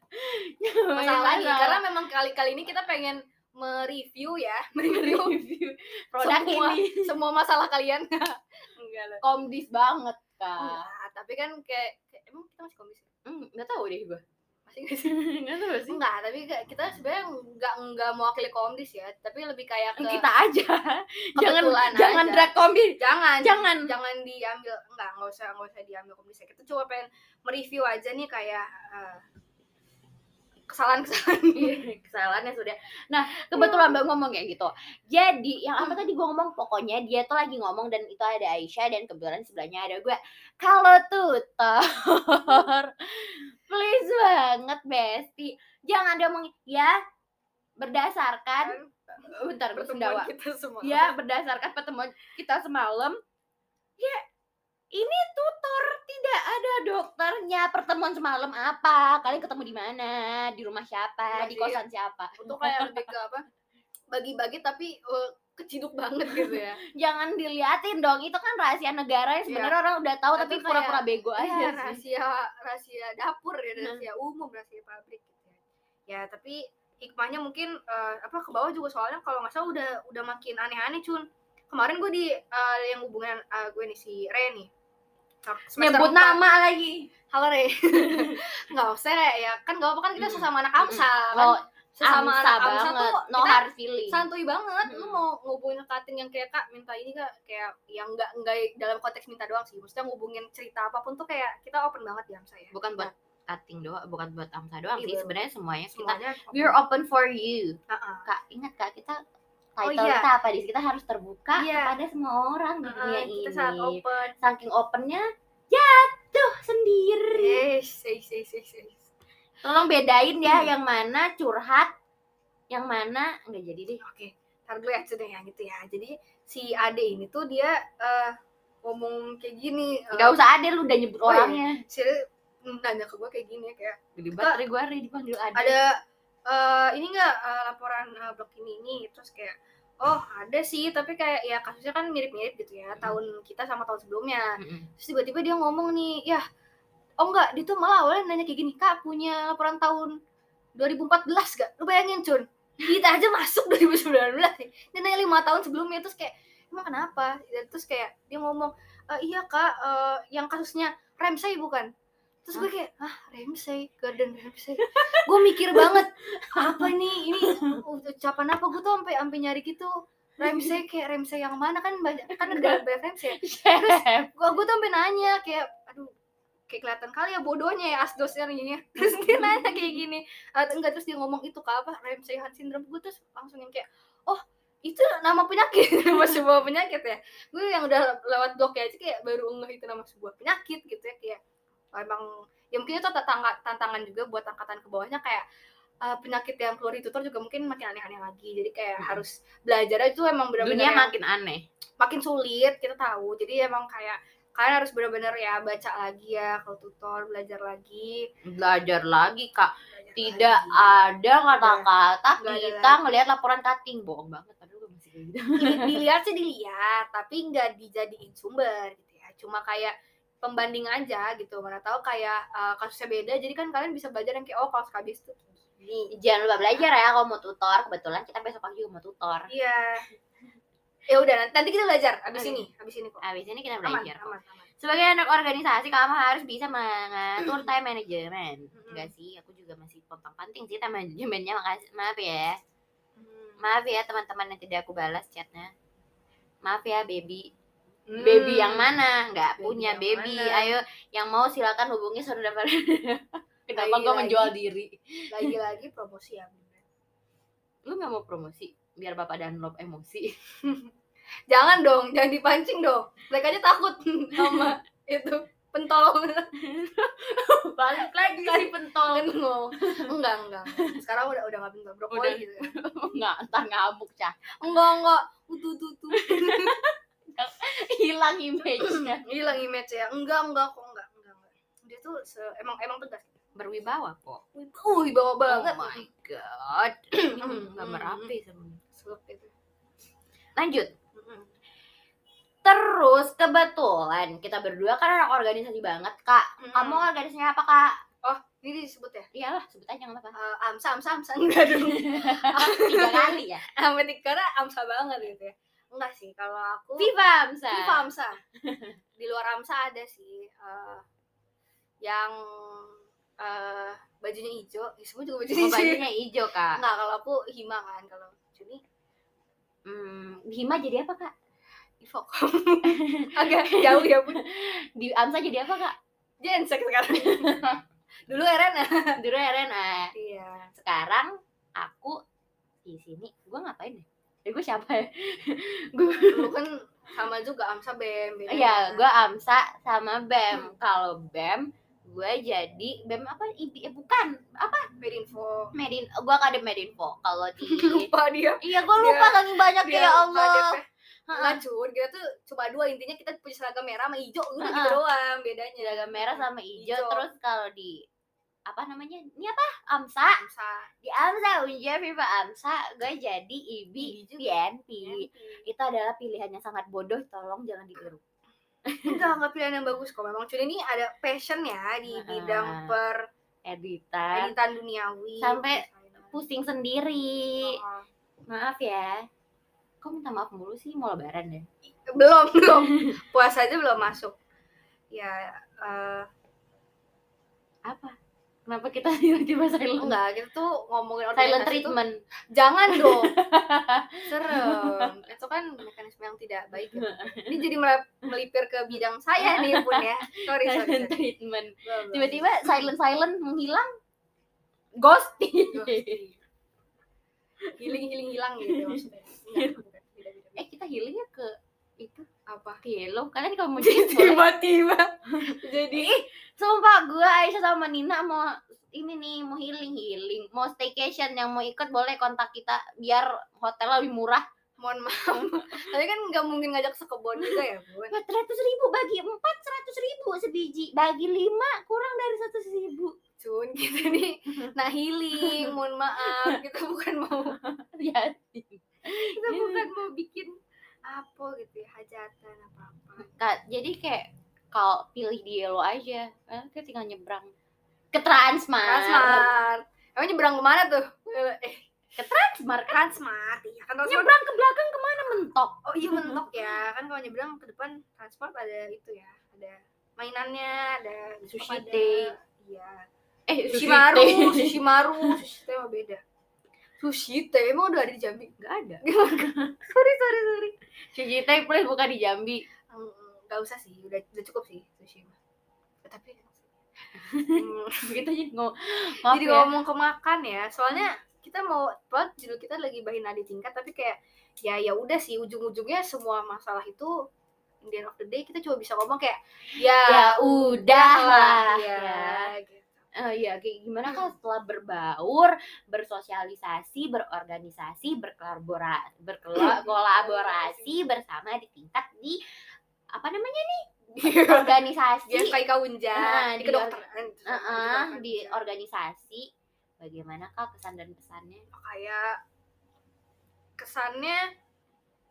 Speaker 3: Ngomongin
Speaker 2: masalah lagi karena memang kali-kali ini kita pengen mereview ya. Mereview
Speaker 3: review produk
Speaker 2: semua
Speaker 3: ini.
Speaker 2: semua masalah kalian. Enggak lah.
Speaker 3: Komdis banget kak.
Speaker 2: Enggak, tapi kan kayak, kayak emang kita masih komisi
Speaker 3: hmm, nggak tahu deh gue
Speaker 2: masih nggak sih?
Speaker 3: Nggak tahu sih.
Speaker 2: Enggak tapi kita sebenarnya enggak enggak mewakili komdis ya. Tapi lebih kayak ke
Speaker 3: kita aja. Jangan
Speaker 2: kebetulan
Speaker 3: jangan
Speaker 2: aja.
Speaker 3: drag komdis
Speaker 2: jangan.
Speaker 3: Jangan.
Speaker 2: Jangan diambil. Enggak nggak usah nggak usah diambil komdis kita coba pengen mereview aja nih kayak eh, kesalahan-kesalahan.
Speaker 3: Kesalahannya sudah. Nah kebetulan mbak ngomong kayak gitu. Jadi yang apa tadi gue ngomong? Pokoknya dia tuh lagi ngomong dan itu ada Aisyah dan kebetulan sebelahnya ada gue kalau tutor please banget Besti. Jangan dia ngomong ya berdasarkan bentar gue
Speaker 2: pertemuan
Speaker 3: sendawa
Speaker 2: kita semua.
Speaker 3: Ya berdasarkan pertemuan kita semalam ya ini tutor tidak ada dokternya. Pertemuan semalam apa? Kalian ketemu di mana? Di rumah siapa?
Speaker 2: Enggak
Speaker 3: di
Speaker 2: sih.
Speaker 3: kosan siapa?
Speaker 2: Untuk kayak lebih ke apa? Bagi-bagi tapi eh, keciduk banget gitu ya.
Speaker 3: Jangan diliatin dong itu kan rahasia negara yang sebenarnya orang udah tahu tapi pura-pura bego aja
Speaker 2: Iya,
Speaker 3: sih.
Speaker 2: rahasia rahasia dapur ya
Speaker 3: Nah.
Speaker 2: rahasia umum rahasia pabrik gitu ya. Ya tapi hikmahnya mungkin eh, apa ke bawah juga soalnya kalau nggak salah udah udah makin aneh-aneh cun. Kemarin gue di eh, yang hubungan eh, gue nih si Re nih. Semester
Speaker 3: nyebut
Speaker 2: empat.
Speaker 3: nama lagi.
Speaker 2: Halo Re. Nggak usah ya. Kan nggak apa kan kita sesama anak amsa kan?
Speaker 3: Kalau
Speaker 2: sesama
Speaker 3: amsa
Speaker 2: anak amsa
Speaker 3: banget
Speaker 2: tuh
Speaker 3: no
Speaker 2: kita
Speaker 3: hard feeling.
Speaker 2: santuy banget. Lu
Speaker 3: Mm.
Speaker 2: mau ngubungin cutting yang kayak kak minta ini kak kayak yang nggak nggak dalam konteks minta doang sih. Maksudnya ngubungin cerita apa pun tuh kayak kita open banget ya. Saya
Speaker 3: bukan buat cutting doang bukan buat amsa doang
Speaker 2: Iya,
Speaker 3: sih. sebenarnya semuanya kita
Speaker 2: semuanya
Speaker 3: we're open for you.
Speaker 2: Heeh.
Speaker 3: kak ingat kak kita
Speaker 2: Oh,
Speaker 3: title
Speaker 2: iya.
Speaker 3: kita apa? Di kita harus terbuka
Speaker 2: Iya.
Speaker 3: kepada semua orang di dunia
Speaker 2: Heeh, kita sangat
Speaker 3: ini
Speaker 2: open.
Speaker 3: Saking opennya jatuh sendiri.
Speaker 2: Yes yes yes yes, yes.
Speaker 3: Tolong bedain ya
Speaker 2: Hmm.
Speaker 3: yang mana curhat yang mana enggak jadi deh
Speaker 2: oke ntar dulu ya ceritanya gitu ya jadi si Ade ini tuh dia eh, ngomong kayak gini
Speaker 3: Gak usah ada lu udah nyebut
Speaker 2: Oh, iya.
Speaker 3: orangnya.
Speaker 2: si Ade nanya ke gue kayak gini ya kayak
Speaker 3: Gede banget gue hari dipanggil ada.
Speaker 2: ada eh, ini enggak laporan eh, blog ini ini terus kayak oh ada sih tapi kayak ya kasusnya kan mirip-mirip gitu ya tahun kita sama tahun sebelumnya
Speaker 3: Mm-mm.
Speaker 2: terus tiba-tiba dia ngomong nih ya oh enggak dia tuh malah awalnya nanya kayak gini kak punya laporan tahun 2014 gak lu bayangin cun. Kita aja masuk 2019 nih. Dia nanya lima tahun sebelumnya terus kayak emang kenapa? Dan terus kayak dia ngomong "Eh, iya kak eh, yang kasusnya Ramsey bukan? Terus gue kayak ah Ramsey Garden Ramsey gue mikir banget apa nih ini ucapan apa? Gue tuh sampai sampai nyari gitu Ramsey kayak Ramsey yang mana? Kan banyak kan ada banyak Ramsey ya.
Speaker 3: Chef.
Speaker 2: gua gua tuh sampai nanya kayak aduh kayak kelihatan kali ya bodohnya ya asdosnya nih terus dia nanya kayak gini Ah, enggak terus dia ngomong itu ke apa Ramsay Hunt syndrome. Gue terus langsung yang kayak oh itu nama penyakit. Nama sebuah penyakit ya. Gue yang udah lewat dok aja kayak baru ngeh itu nama sebuah penyakit gitu ya kayak oh, emang ya mungkin itu tantangan tantangan juga buat angkatan ke bawahnya kayak eh, penyakit yang keluar tutor juga mungkin makin aneh-aneh lagi. Jadi kayak
Speaker 3: Mm-mm.
Speaker 2: harus belajar itu emang benar-benar
Speaker 3: Dunia
Speaker 2: yang-
Speaker 3: makin aneh.
Speaker 2: makin sulit kita tahu. Jadi emang kayak kalian harus benar-benar ya baca lagi ya kalau tutor belajar lagi
Speaker 3: Belajar lagi kak.
Speaker 2: belajar
Speaker 3: Tidak
Speaker 2: lagi.
Speaker 3: ada kata-kata
Speaker 2: ada
Speaker 3: kita ngelihat laporan cutting bohong banget. Padahal gue masih kayak gitu.
Speaker 2: Dili- dilihat sih dilihat tapi nggak dijadiin sumber gitu ya cuma kayak pembanding aja gitu mana tahu kayak eh, kasusnya beda jadi kan kalian bisa belajar yang kayak oh kalau kabis tuh gini
Speaker 3: Jangan lupa belajar ya kalau mau tutor. Kebetulan kita besok pagi juga mau tutor.
Speaker 2: iya ya udah nanti, kita belajar abis
Speaker 3: Oke.
Speaker 2: ini abis ini kok
Speaker 3: Abis ini kita
Speaker 2: aman
Speaker 3: belajar. kok.
Speaker 2: aman aman
Speaker 3: Sebagai anak organisasi kamu harus bisa mengatur time management.
Speaker 2: Mm-mm.
Speaker 3: Enggak sih, aku juga masih pontang-panting sih time managementnya. Makasih, maaf ya.
Speaker 2: Hmm.
Speaker 3: Maaf ya teman-teman yang tidak aku balas chatnya. Maaf ya baby.
Speaker 2: Hmm.
Speaker 3: Baby yang mana? Nggak
Speaker 2: Baby
Speaker 3: punya baby.
Speaker 2: mana?
Speaker 3: Ayo yang mau silakan hubungi saudara Kenapa
Speaker 2: Lagi-lagi.
Speaker 3: gue menjual diri?
Speaker 2: lagi-lagi promosi ya.
Speaker 3: Lu nggak mau promosi biar bapak download emosi.
Speaker 2: Jangan dong, jangan dipancing dong. Mereka aja takut sama itu pentol
Speaker 3: Balik lagi si pentol.
Speaker 2: Enggak, enggak, enggak. Sekarang udah udah nggak pentol brokoli
Speaker 3: Udah.
Speaker 2: gitu.
Speaker 3: Nggak, entar ngabuk cah.
Speaker 2: Enggak, enggak. Utu utu utu.
Speaker 3: Hilang image-nya.
Speaker 2: Hilang image ya. Enggak, enggak kok enggak, enggak, enggak. Dia tuh se- emang emang tegas.
Speaker 3: Berwibawa kok.
Speaker 2: Wih, bawa banget.
Speaker 3: Oh my god. Hmm, Gambar api sebenarnya.
Speaker 2: Selep itu.
Speaker 3: Lanjut. Terus kebetulan kita berdua kan anak organisasi banget kak. Kamu
Speaker 2: Mm-mm.
Speaker 3: organisasinya apa kak?
Speaker 2: Oh, ini disebut ya?
Speaker 3: Iyalah sebut aja nggak apa-apa.
Speaker 2: Eh, amsa, amsa, amsa. Enggak dong.
Speaker 3: Tiga kali ya.
Speaker 2: Sampai tiga karena amsa banget gitu ya. Enggak sih, kalau aku
Speaker 3: Viva Amsa.
Speaker 2: Viva Amsa. Di luar Amsa ada sih eh, yang eh, bajunya hijau. Disebut juga bajunya
Speaker 3: Oh,
Speaker 2: hijau.
Speaker 3: bajunya hijau kak.
Speaker 2: Enggak, kalau aku Hima kan. Kalau Juni
Speaker 3: Hmm, Hima jadi apa kak?
Speaker 2: Ivok. Agak jauh ya, Bun.
Speaker 3: Di Amsa jadi apa kak?
Speaker 2: Jensek sekarang. Dulu Erena.
Speaker 3: Dulu RNA.
Speaker 2: Iya.
Speaker 3: Sekarang aku di sini. Gue ngapain ya? Eh gue siapa ya? gue
Speaker 2: kan sama juga Amsa beda
Speaker 3: Iya, gue AMSA sama BEM. Kalau BEM, gue jadi BEM apa? IB, eh, bukan, apa?
Speaker 2: Medinfo.
Speaker 3: Medin, gue kadep Medinfo. Kalau di,
Speaker 2: Lupa dia.
Speaker 3: iya gue lupa saking banyak
Speaker 2: Dia
Speaker 3: ya Allah.
Speaker 2: Enggak cur, kita tuh cuma dua intinya kita punya seragam merah sama hijau udah gitu doang bedanya.
Speaker 3: Seragam merah sama hijau.
Speaker 2: Hijau.
Speaker 3: Terus kalau di apa namanya? Ini apa? AMSA.
Speaker 2: Amsa.
Speaker 3: Di AMSA, Unja Viva AMSA, gue jadi IB
Speaker 2: IB juga.
Speaker 3: PNP. Itu adalah pilihan yang sangat bodoh. Tolong jangan ditiru.
Speaker 2: Enggak, enggak pilihan yang bagus kok. Memang Cun ini ada passion ya di
Speaker 3: Ha-ha.
Speaker 2: bidang per
Speaker 3: Editan.
Speaker 2: editan duniawi.
Speaker 3: Sampai. Pusing sendiri.
Speaker 2: Oh.
Speaker 3: Maaf ya. Kok minta maaf mulu sih mau lebaran ya?
Speaker 2: Belum, belum. Puasa aja belum masuk. Ya, eh
Speaker 3: Apa? Kenapa kita tiba-tiba silent?
Speaker 2: enggak, kita tuh ngomongin
Speaker 3: Silent treatment.
Speaker 2: Jangan dong. Serem. Itu kan mekanisme yang tidak baik. Ya. Ini jadi melipir ke bidang saya nih pun ya. Sorry, sorry.
Speaker 3: Silent
Speaker 2: sorry.
Speaker 3: treatment. Tiba-tiba silent silent menghilang.
Speaker 2: ghosting.
Speaker 3: eh
Speaker 2: Healing healing hilang gitu maksudnya. Enggak, beda, beda.
Speaker 3: kita healingnya ke itu
Speaker 2: Apa?
Speaker 3: Yellow. Kalian kalau mau jadi.
Speaker 2: Tiba-tiba. Jadi
Speaker 3: Sumpah gue Aisyah sama Nina mau ini nih mau healing healing mau staycation yang mau ikut boleh kontak kita biar hotel lebih murah.
Speaker 2: Mohon maaf. Tapi kan nggak mungkin ngajak sekebon juga ya bun.
Speaker 3: Empat ratus ribu bagi empat seratus ribu sebiji. Bagi lima kurang dari seratus ribu.
Speaker 2: Cun gitu nih. Nah healing mohon maaf. Kita bukan mau
Speaker 3: ya
Speaker 2: kita bukan mau bikin apa gitu ya hajatan apa apa.
Speaker 3: Kak, jadi kayak kalau pilih di Yellow aja eh, kita tinggal nyebrang ke Transmart
Speaker 2: Transmart. Emang nyebrang ke mana tuh? Eh
Speaker 3: Transmart kan?
Speaker 2: Transmart iya kan Transmart
Speaker 3: nyebrang ke belakang ke mana? Mentok.
Speaker 2: Oh iya mentok ya. Kan kalau nyebrang ke depan Transmart ada itu ya ada mainannya ada
Speaker 3: Sushi Tei.
Speaker 2: iya.
Speaker 3: Eh
Speaker 2: sushi maru sushi maru sushi teh beda sushi teh emang udah ada di Jambi?
Speaker 3: Nggak ada.
Speaker 2: Sorry sorry sorry.
Speaker 3: Sushi Teh please buka di Jambi.
Speaker 2: Hmm, nggak usah sih udah udah cukup sih sushi Eh, tapi Hmm,
Speaker 3: kita jadi ngomong maaf
Speaker 2: jadi
Speaker 3: ya.
Speaker 2: ngomong ke makan ya soalnya kita mau buat judul kita lagi bahin nadi tingkat tapi kayak ya ya udah sih ujung-ujungnya semua masalah itu in the end of the day kita cuma bisa ngomong kayak ya,
Speaker 3: ya udah lah
Speaker 2: ya,
Speaker 3: ya.
Speaker 2: gitu.
Speaker 3: Eh, ya kayak gimana kan setelah berbaur, bersosialisasi, berorganisasi, berkolaborasi, berkolaborasi bersama di tingkat di apa namanya nih? Organisasi,
Speaker 2: dia kayak kaunja
Speaker 3: Nah,
Speaker 2: di
Speaker 3: di
Speaker 2: kedokteran.
Speaker 3: Eh, eh, di organisasi. Bagaimana kak pesan dan pesannya?
Speaker 2: kayak kesannya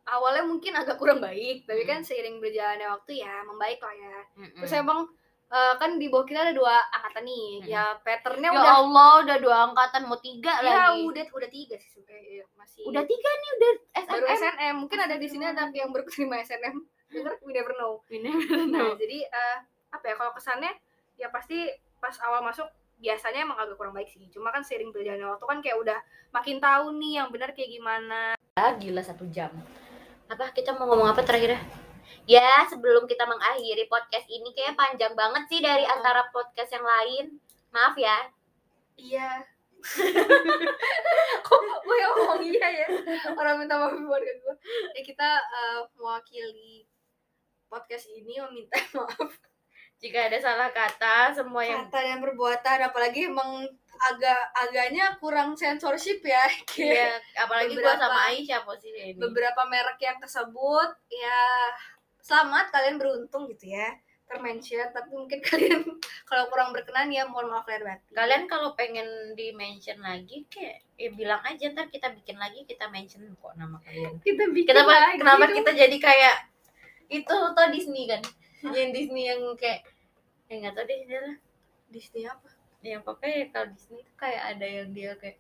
Speaker 2: awalnya mungkin agak kurang baik tapi kan seiring berjalannya waktu ya membaik lah ya.
Speaker 3: Mm-mm.
Speaker 2: terus emang eh, kan di bawah kita ada dua angkatan nih
Speaker 3: Mm.
Speaker 2: ya patternnya
Speaker 3: ya
Speaker 2: udah
Speaker 3: Allah udah dua angkatan mau tiga
Speaker 2: ya
Speaker 3: lagi.
Speaker 2: udah udah tiga sih sebenarnya masih
Speaker 3: Udah tiga nih udah
Speaker 2: baru
Speaker 3: SNM.
Speaker 2: SNM mungkin ada di sini ada yang baru terima SNM Denger, we never know
Speaker 3: Ini
Speaker 2: nah jadi eh, apa ya kalau kesannya ya pasti pas awal masuk biasanya emang agak kurang baik sih cuma kan seiring berjalannya waktu kan kayak udah makin tahu nih yang benar kayak gimana
Speaker 3: Ah, gila satu jam. Apa kita mau ngomong apa terakhir? Ya, sebelum kita mengakhiri podcast ini kayak panjang banget sih dari
Speaker 2: Hmm.
Speaker 3: antara podcast yang lain. Maaf ya.
Speaker 2: Iya. Kok gue ngomong iya ya? Orang minta maaf buat gue. Ya kita eh, mewakili podcast ini meminta maaf
Speaker 3: Jika ada salah kata, semua yang
Speaker 2: kata dan perbuatan apalagi emang agak agaknya kurang sensorship ya
Speaker 3: Iya, apalagi gua
Speaker 2: Beberapa-
Speaker 3: sama Aisyah posisi ini.
Speaker 2: beberapa merek yang tersebut ya selamat kalian beruntung gitu ya termention tapi mungkin kalian kalau kurang berkenan ya mohon maaf lahir batin
Speaker 3: Kalian kalau pengen di mention lagi kayak ya bilang aja ntar kita bikin lagi kita mention kok nama kalian.
Speaker 2: kita bikin
Speaker 3: Kenapa
Speaker 2: lagi
Speaker 3: kenapa
Speaker 2: dong.
Speaker 3: kita jadi kayak itu tuh Disney kan? Yang Disney yang kayak yang nggak tahu deh dia lah.
Speaker 2: Disney apa
Speaker 3: yang pokoknya kalau Disney tuh kayak ada yang dia kayak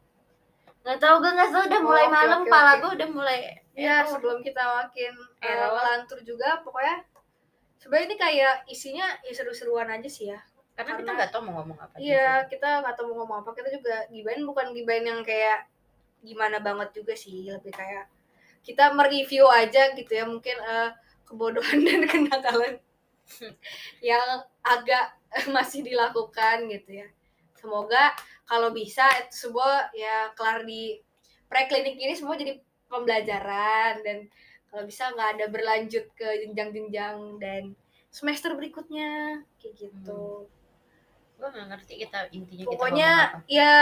Speaker 3: nggak tahu gue nggak tahu udah
Speaker 2: Oh,
Speaker 3: mulai
Speaker 2: oke,
Speaker 3: malam
Speaker 2: oke,
Speaker 3: pala
Speaker 2: oke.
Speaker 3: gue udah mulai
Speaker 2: Ya
Speaker 3: error.
Speaker 2: sebelum kita makin eh,
Speaker 3: Error.
Speaker 2: melantur juga pokoknya sebenarnya ini kayak isinya ya seru-seruan aja sih ya.
Speaker 3: karena, kita
Speaker 2: karena-
Speaker 3: nggak tahu mau ngomong apa
Speaker 2: Iya kita nggak tahu mau ngomong apa kita juga gibain bukan gibain yang kayak gimana banget juga sih lebih kayak kita mereview aja gitu ya mungkin eh, kebodohan dan kenakalan yang agak masih dilakukan gitu ya. Semoga kalau bisa itu semua ya kelar di preklinik ini semua jadi pembelajaran dan kalau bisa nggak ada berlanjut ke jenjang-jenjang dan semester berikutnya kayak gitu.
Speaker 3: gue nggak ngerti kita intinya kita
Speaker 2: Pokoknya
Speaker 3: apa.
Speaker 2: ya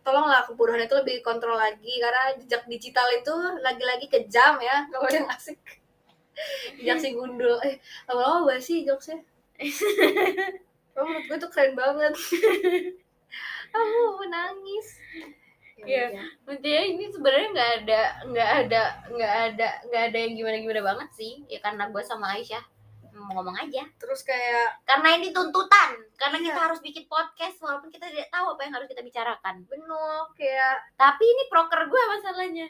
Speaker 2: tolonglah kebodohan itu lebih kontrol lagi karena jejak digital itu lagi-lagi kejam ya kalau yang asik. Jejak si gundul. Eh, lama-lama sih jokesnya. Oh, menurut gue tuh keren banget. Aku menangis.
Speaker 3: Iya.
Speaker 2: udah.
Speaker 3: intinya ini sebenarnya nggak ada nggak ada nggak ada nggak ada yang gimana gimana banget sih ya karena gue sama Aisyah mau ngomong aja
Speaker 2: Terus kayak
Speaker 3: karena ini tuntutan karena
Speaker 2: Iya.
Speaker 3: kita harus bikin podcast walaupun kita tidak tahu apa yang harus kita bicarakan
Speaker 2: bener kayak
Speaker 3: tapi ini proker gue masalahnya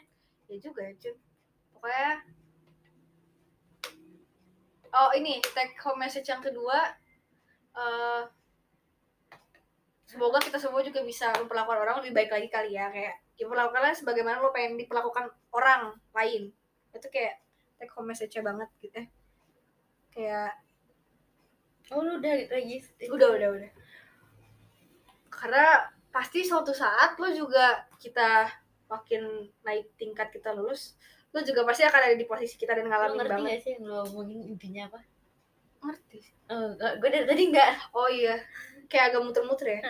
Speaker 2: ya juga ya cuy pokoknya oh ini take home message yang kedua eh semoga kita semua juga bisa memperlakukan orang lebih baik lagi kali ya kayak ya perlakukanlah sebagaimana lo pengen diperlakukan orang lain. Itu kayak take home message banget gitu ya. kayak
Speaker 3: oh lu udah lagi
Speaker 2: udah udah udah. Karena pasti suatu saat lo juga kita makin naik tingkat kita lulus lo juga pasti akan ada di posisi kita dan ngalamin
Speaker 3: ngerti
Speaker 2: banget.
Speaker 3: gak sih yang lu ngomongin intinya apa?
Speaker 2: Ngerti sih.
Speaker 3: oh, gue dari tadi nggak.
Speaker 2: Oh iya kayak agak muter-muter ya?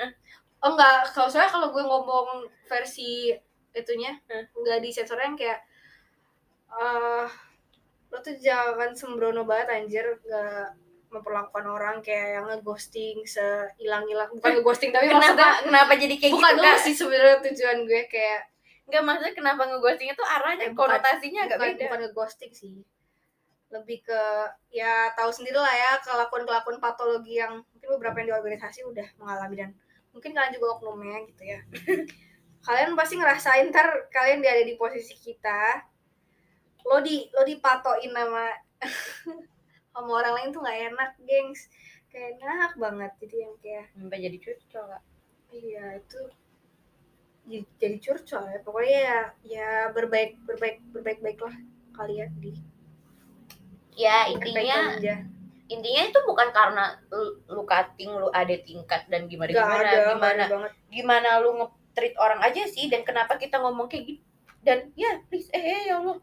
Speaker 2: Oh enggak. Kalau saya kalau gue ngomong versi itunya
Speaker 3: Hmm.
Speaker 2: enggak di sensornya yang kayak eh lo tuh jangan sembrono banget anjir. Nggak memperlakukan orang kayak yang ngeghosting sehilang-hilang bukan ngeghosting tapi maksudnya
Speaker 3: kenapa kenapa jadi kayak
Speaker 2: bukan
Speaker 3: gitu?
Speaker 2: itu
Speaker 3: Kak?
Speaker 2: sih sebenarnya tujuan gue kayak
Speaker 3: Enggak maksudnya kenapa ngeghosting itu arahnya
Speaker 2: Eh, bukan-
Speaker 3: konotasinya agak
Speaker 2: bukan,
Speaker 3: beda.
Speaker 2: bukan ngeghosting sih lebih ke ya tahu sendiri lah ya kelakuan-kelakuan patologi yang mungkin beberapa yang di organisasi udah mengalami. Dan mungkin kalian juga oknumnya gitu ya. Kalian pasti ngerasain ntar kalian ada di posisi kita lo di lo dipatoin sama sama orang lain tuh nggak enak gengs. Kayak enak banget jadi yang kayak
Speaker 3: Sampai jadi curcol Kak.
Speaker 2: iya itu jadi, jadi curcol ya. Pokoknya ya ya berbaik berbaik berbaik baiklah kalian di
Speaker 3: Ya intinya
Speaker 2: aja.
Speaker 3: intinya itu bukan karena lu, lu cutting lu ada tingkat dan gimana
Speaker 2: Gak
Speaker 3: gimana
Speaker 2: ada
Speaker 3: gimana
Speaker 2: banget.
Speaker 3: gimana lu nge-treat orang aja sih dan kenapa kita ngomong kayak gitu dan ya please eh, eh ya Allah.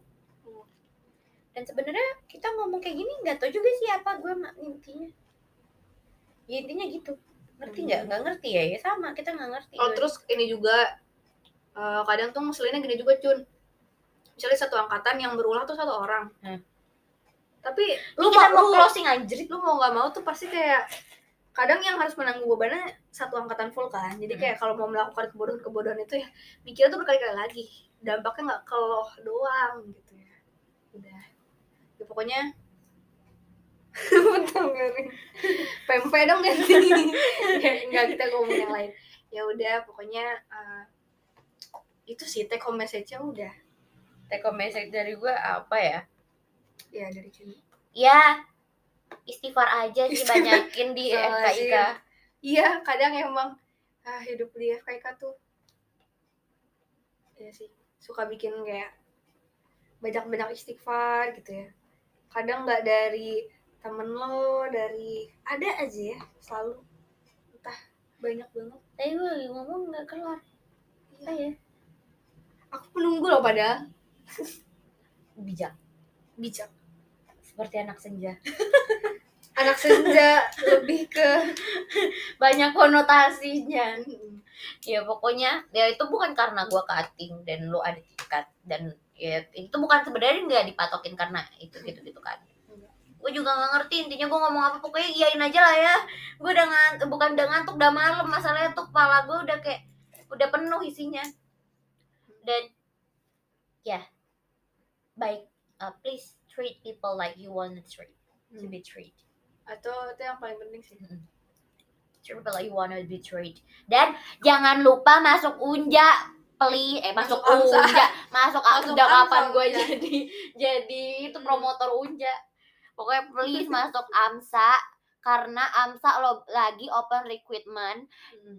Speaker 3: Dan sebenarnya kita ngomong kayak gini nggak tahu juga sih apa gue intinya. Ya intinya gitu. Ngerti nggak?
Speaker 2: Hmm.
Speaker 3: nggak ngerti ya? Ya sama kita nggak ngerti
Speaker 2: oh
Speaker 3: Gue.
Speaker 2: terus ini juga eh, kadang tuh ngeselinnya gini juga cun. Misalnya satu angkatan yang berulang tuh satu orang.
Speaker 3: Hmm.
Speaker 2: Tapi lu
Speaker 3: kita mau
Speaker 2: mau lu,
Speaker 3: closing anjir
Speaker 2: lu mau nggak mau tuh pasti kayak kadang yang harus menanggung bebannya satu angkatan full kan. Jadi
Speaker 3: Hmm.
Speaker 2: kayak kalau mau melakukan kebodohan-kebodohan itu ya mikirnya tuh berkali-kali lagi. Dampaknya nggak ke lo doang gitu ya. Udah. Ya pokoknya nggak nih. pempek dong ganti ya, nggak kita ngomong yang lain. Ya udah pokoknya eh, itu sih take home message-nya udah.
Speaker 3: Take home message dari gue apa ya
Speaker 2: ya dari sini
Speaker 3: ya istighfar aja sih
Speaker 2: Istighfar.
Speaker 3: banyakin di FKIK
Speaker 2: iya kadang emang ah, hidup di FKIK tuh ya sih suka bikin kayak banyak-banyak istighfar gitu ya. Kadang nggak dari temen lo dari ada aja ya selalu. Entah banyak banget.
Speaker 3: Tapi gue lagi ngomong nggak kelar
Speaker 2: Iya.
Speaker 3: ya
Speaker 2: aku menunggu loh padahal.
Speaker 3: Bijak
Speaker 2: bijak.
Speaker 3: Seperti anak senja.
Speaker 2: Anak senja lebih ke
Speaker 3: banyak konotasinya. Ya pokoknya ya itu bukan karena gua cutting dan lu ada tingkat dan ya itu bukan sebenarnya nggak dipatokin karena itu gitu gitu kan. Gue juga nggak ngerti intinya gue ngomong apa pokoknya iyain aja lah ya. Gue udah ngantuk bukan udah ngantuk udah malam masalahnya tuh kepala gue udah kayak udah penuh isinya. Dan ya baik uh, please treat people like you want to treat to be treated.
Speaker 2: Atau itu yang paling penting sih.
Speaker 3: Treat people like you want to be treated. Dan jangan lupa masuk unja peli eh masuk,
Speaker 2: Masuk Amsa.
Speaker 3: unja. Masuk,
Speaker 2: Masuk
Speaker 3: udah
Speaker 2: Amsa,
Speaker 3: kapan gue
Speaker 2: Unja.
Speaker 3: jadi jadi itu
Speaker 2: Hmm.
Speaker 3: promotor unja. Pokoknya please masuk amsa karena amsa lo lagi open recruitment.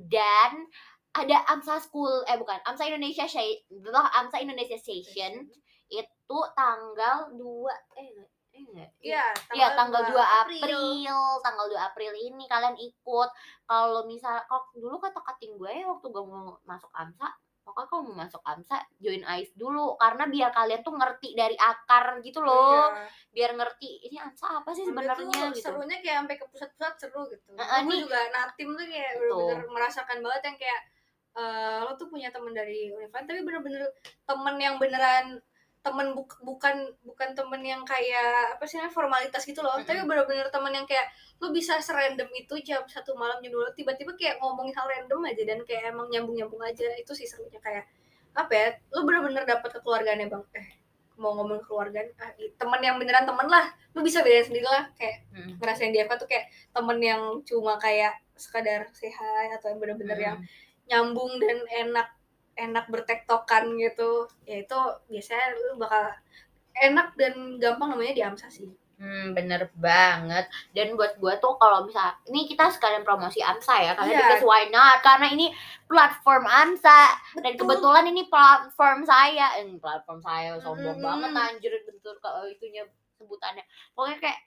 Speaker 3: Dan ada amsa school eh bukan amsa Indonesia amsa Indonesia station itu tanggal 2 eh enggak eh
Speaker 2: iya
Speaker 3: Iya tanggal 2
Speaker 2: April.
Speaker 3: April, tanggal 2 April ini kalian ikut. Kalau misal kalau dulu kata kating gue ya, waktu gue mau masuk AMSA, pokoknya kalau mau masuk AMSA join AIS dulu karena biar kalian tuh ngerti dari akar gitu loh.
Speaker 2: Iya.
Speaker 3: Biar ngerti ini AMSA apa sih
Speaker 2: Sebenarnya
Speaker 3: gitu.
Speaker 2: serunya kayak sampai ke pusat-pusat seru gitu.
Speaker 3: Heeh,
Speaker 2: Gue
Speaker 3: nih.
Speaker 2: juga natim tuh kayak bener-bener merasakan banget yang kayak eh, lo tuh punya temen dari Univan tapi bener-bener temen yang beneran temen buk- bukan bukan temen yang kayak apa sih namanya formalitas gitu loh
Speaker 3: Mm-mm.
Speaker 2: tapi bener-bener temen yang kayak lo bisa serandom itu jam satu malam jam dua tiba-tiba kayak ngomongin hal random aja dan kayak emang nyambung-nyambung aja itu sih serunya kayak apa ya lo bener-bener dapet kekeluargaannya bang eh mau ngomong keluargaan ah, temen yang beneran temen lah lo bisa bedain sendiri lah kayak
Speaker 3: Mm.
Speaker 2: ngerasain di FK tuh kayak temen yang cuma kayak sekadar sehat atau yang bener-bener yang
Speaker 3: Mm.
Speaker 2: nyambung dan enak enak bertektokan gitu ya itu biasanya lu bakal enak dan gampang namanya di AMSA sih
Speaker 3: Hmm, bener banget. Dan buat gue tuh kalau misal ini kita sekalian promosi AMSA ya, karena
Speaker 2: Iya.
Speaker 3: because why not? Karena ini platform AMSA dan
Speaker 2: Betul.
Speaker 3: kebetulan ini platform saya, eh, platform saya sombong
Speaker 2: Mm.
Speaker 3: banget anjir bentuk kalau itunya sebutannya. Pokoknya kayak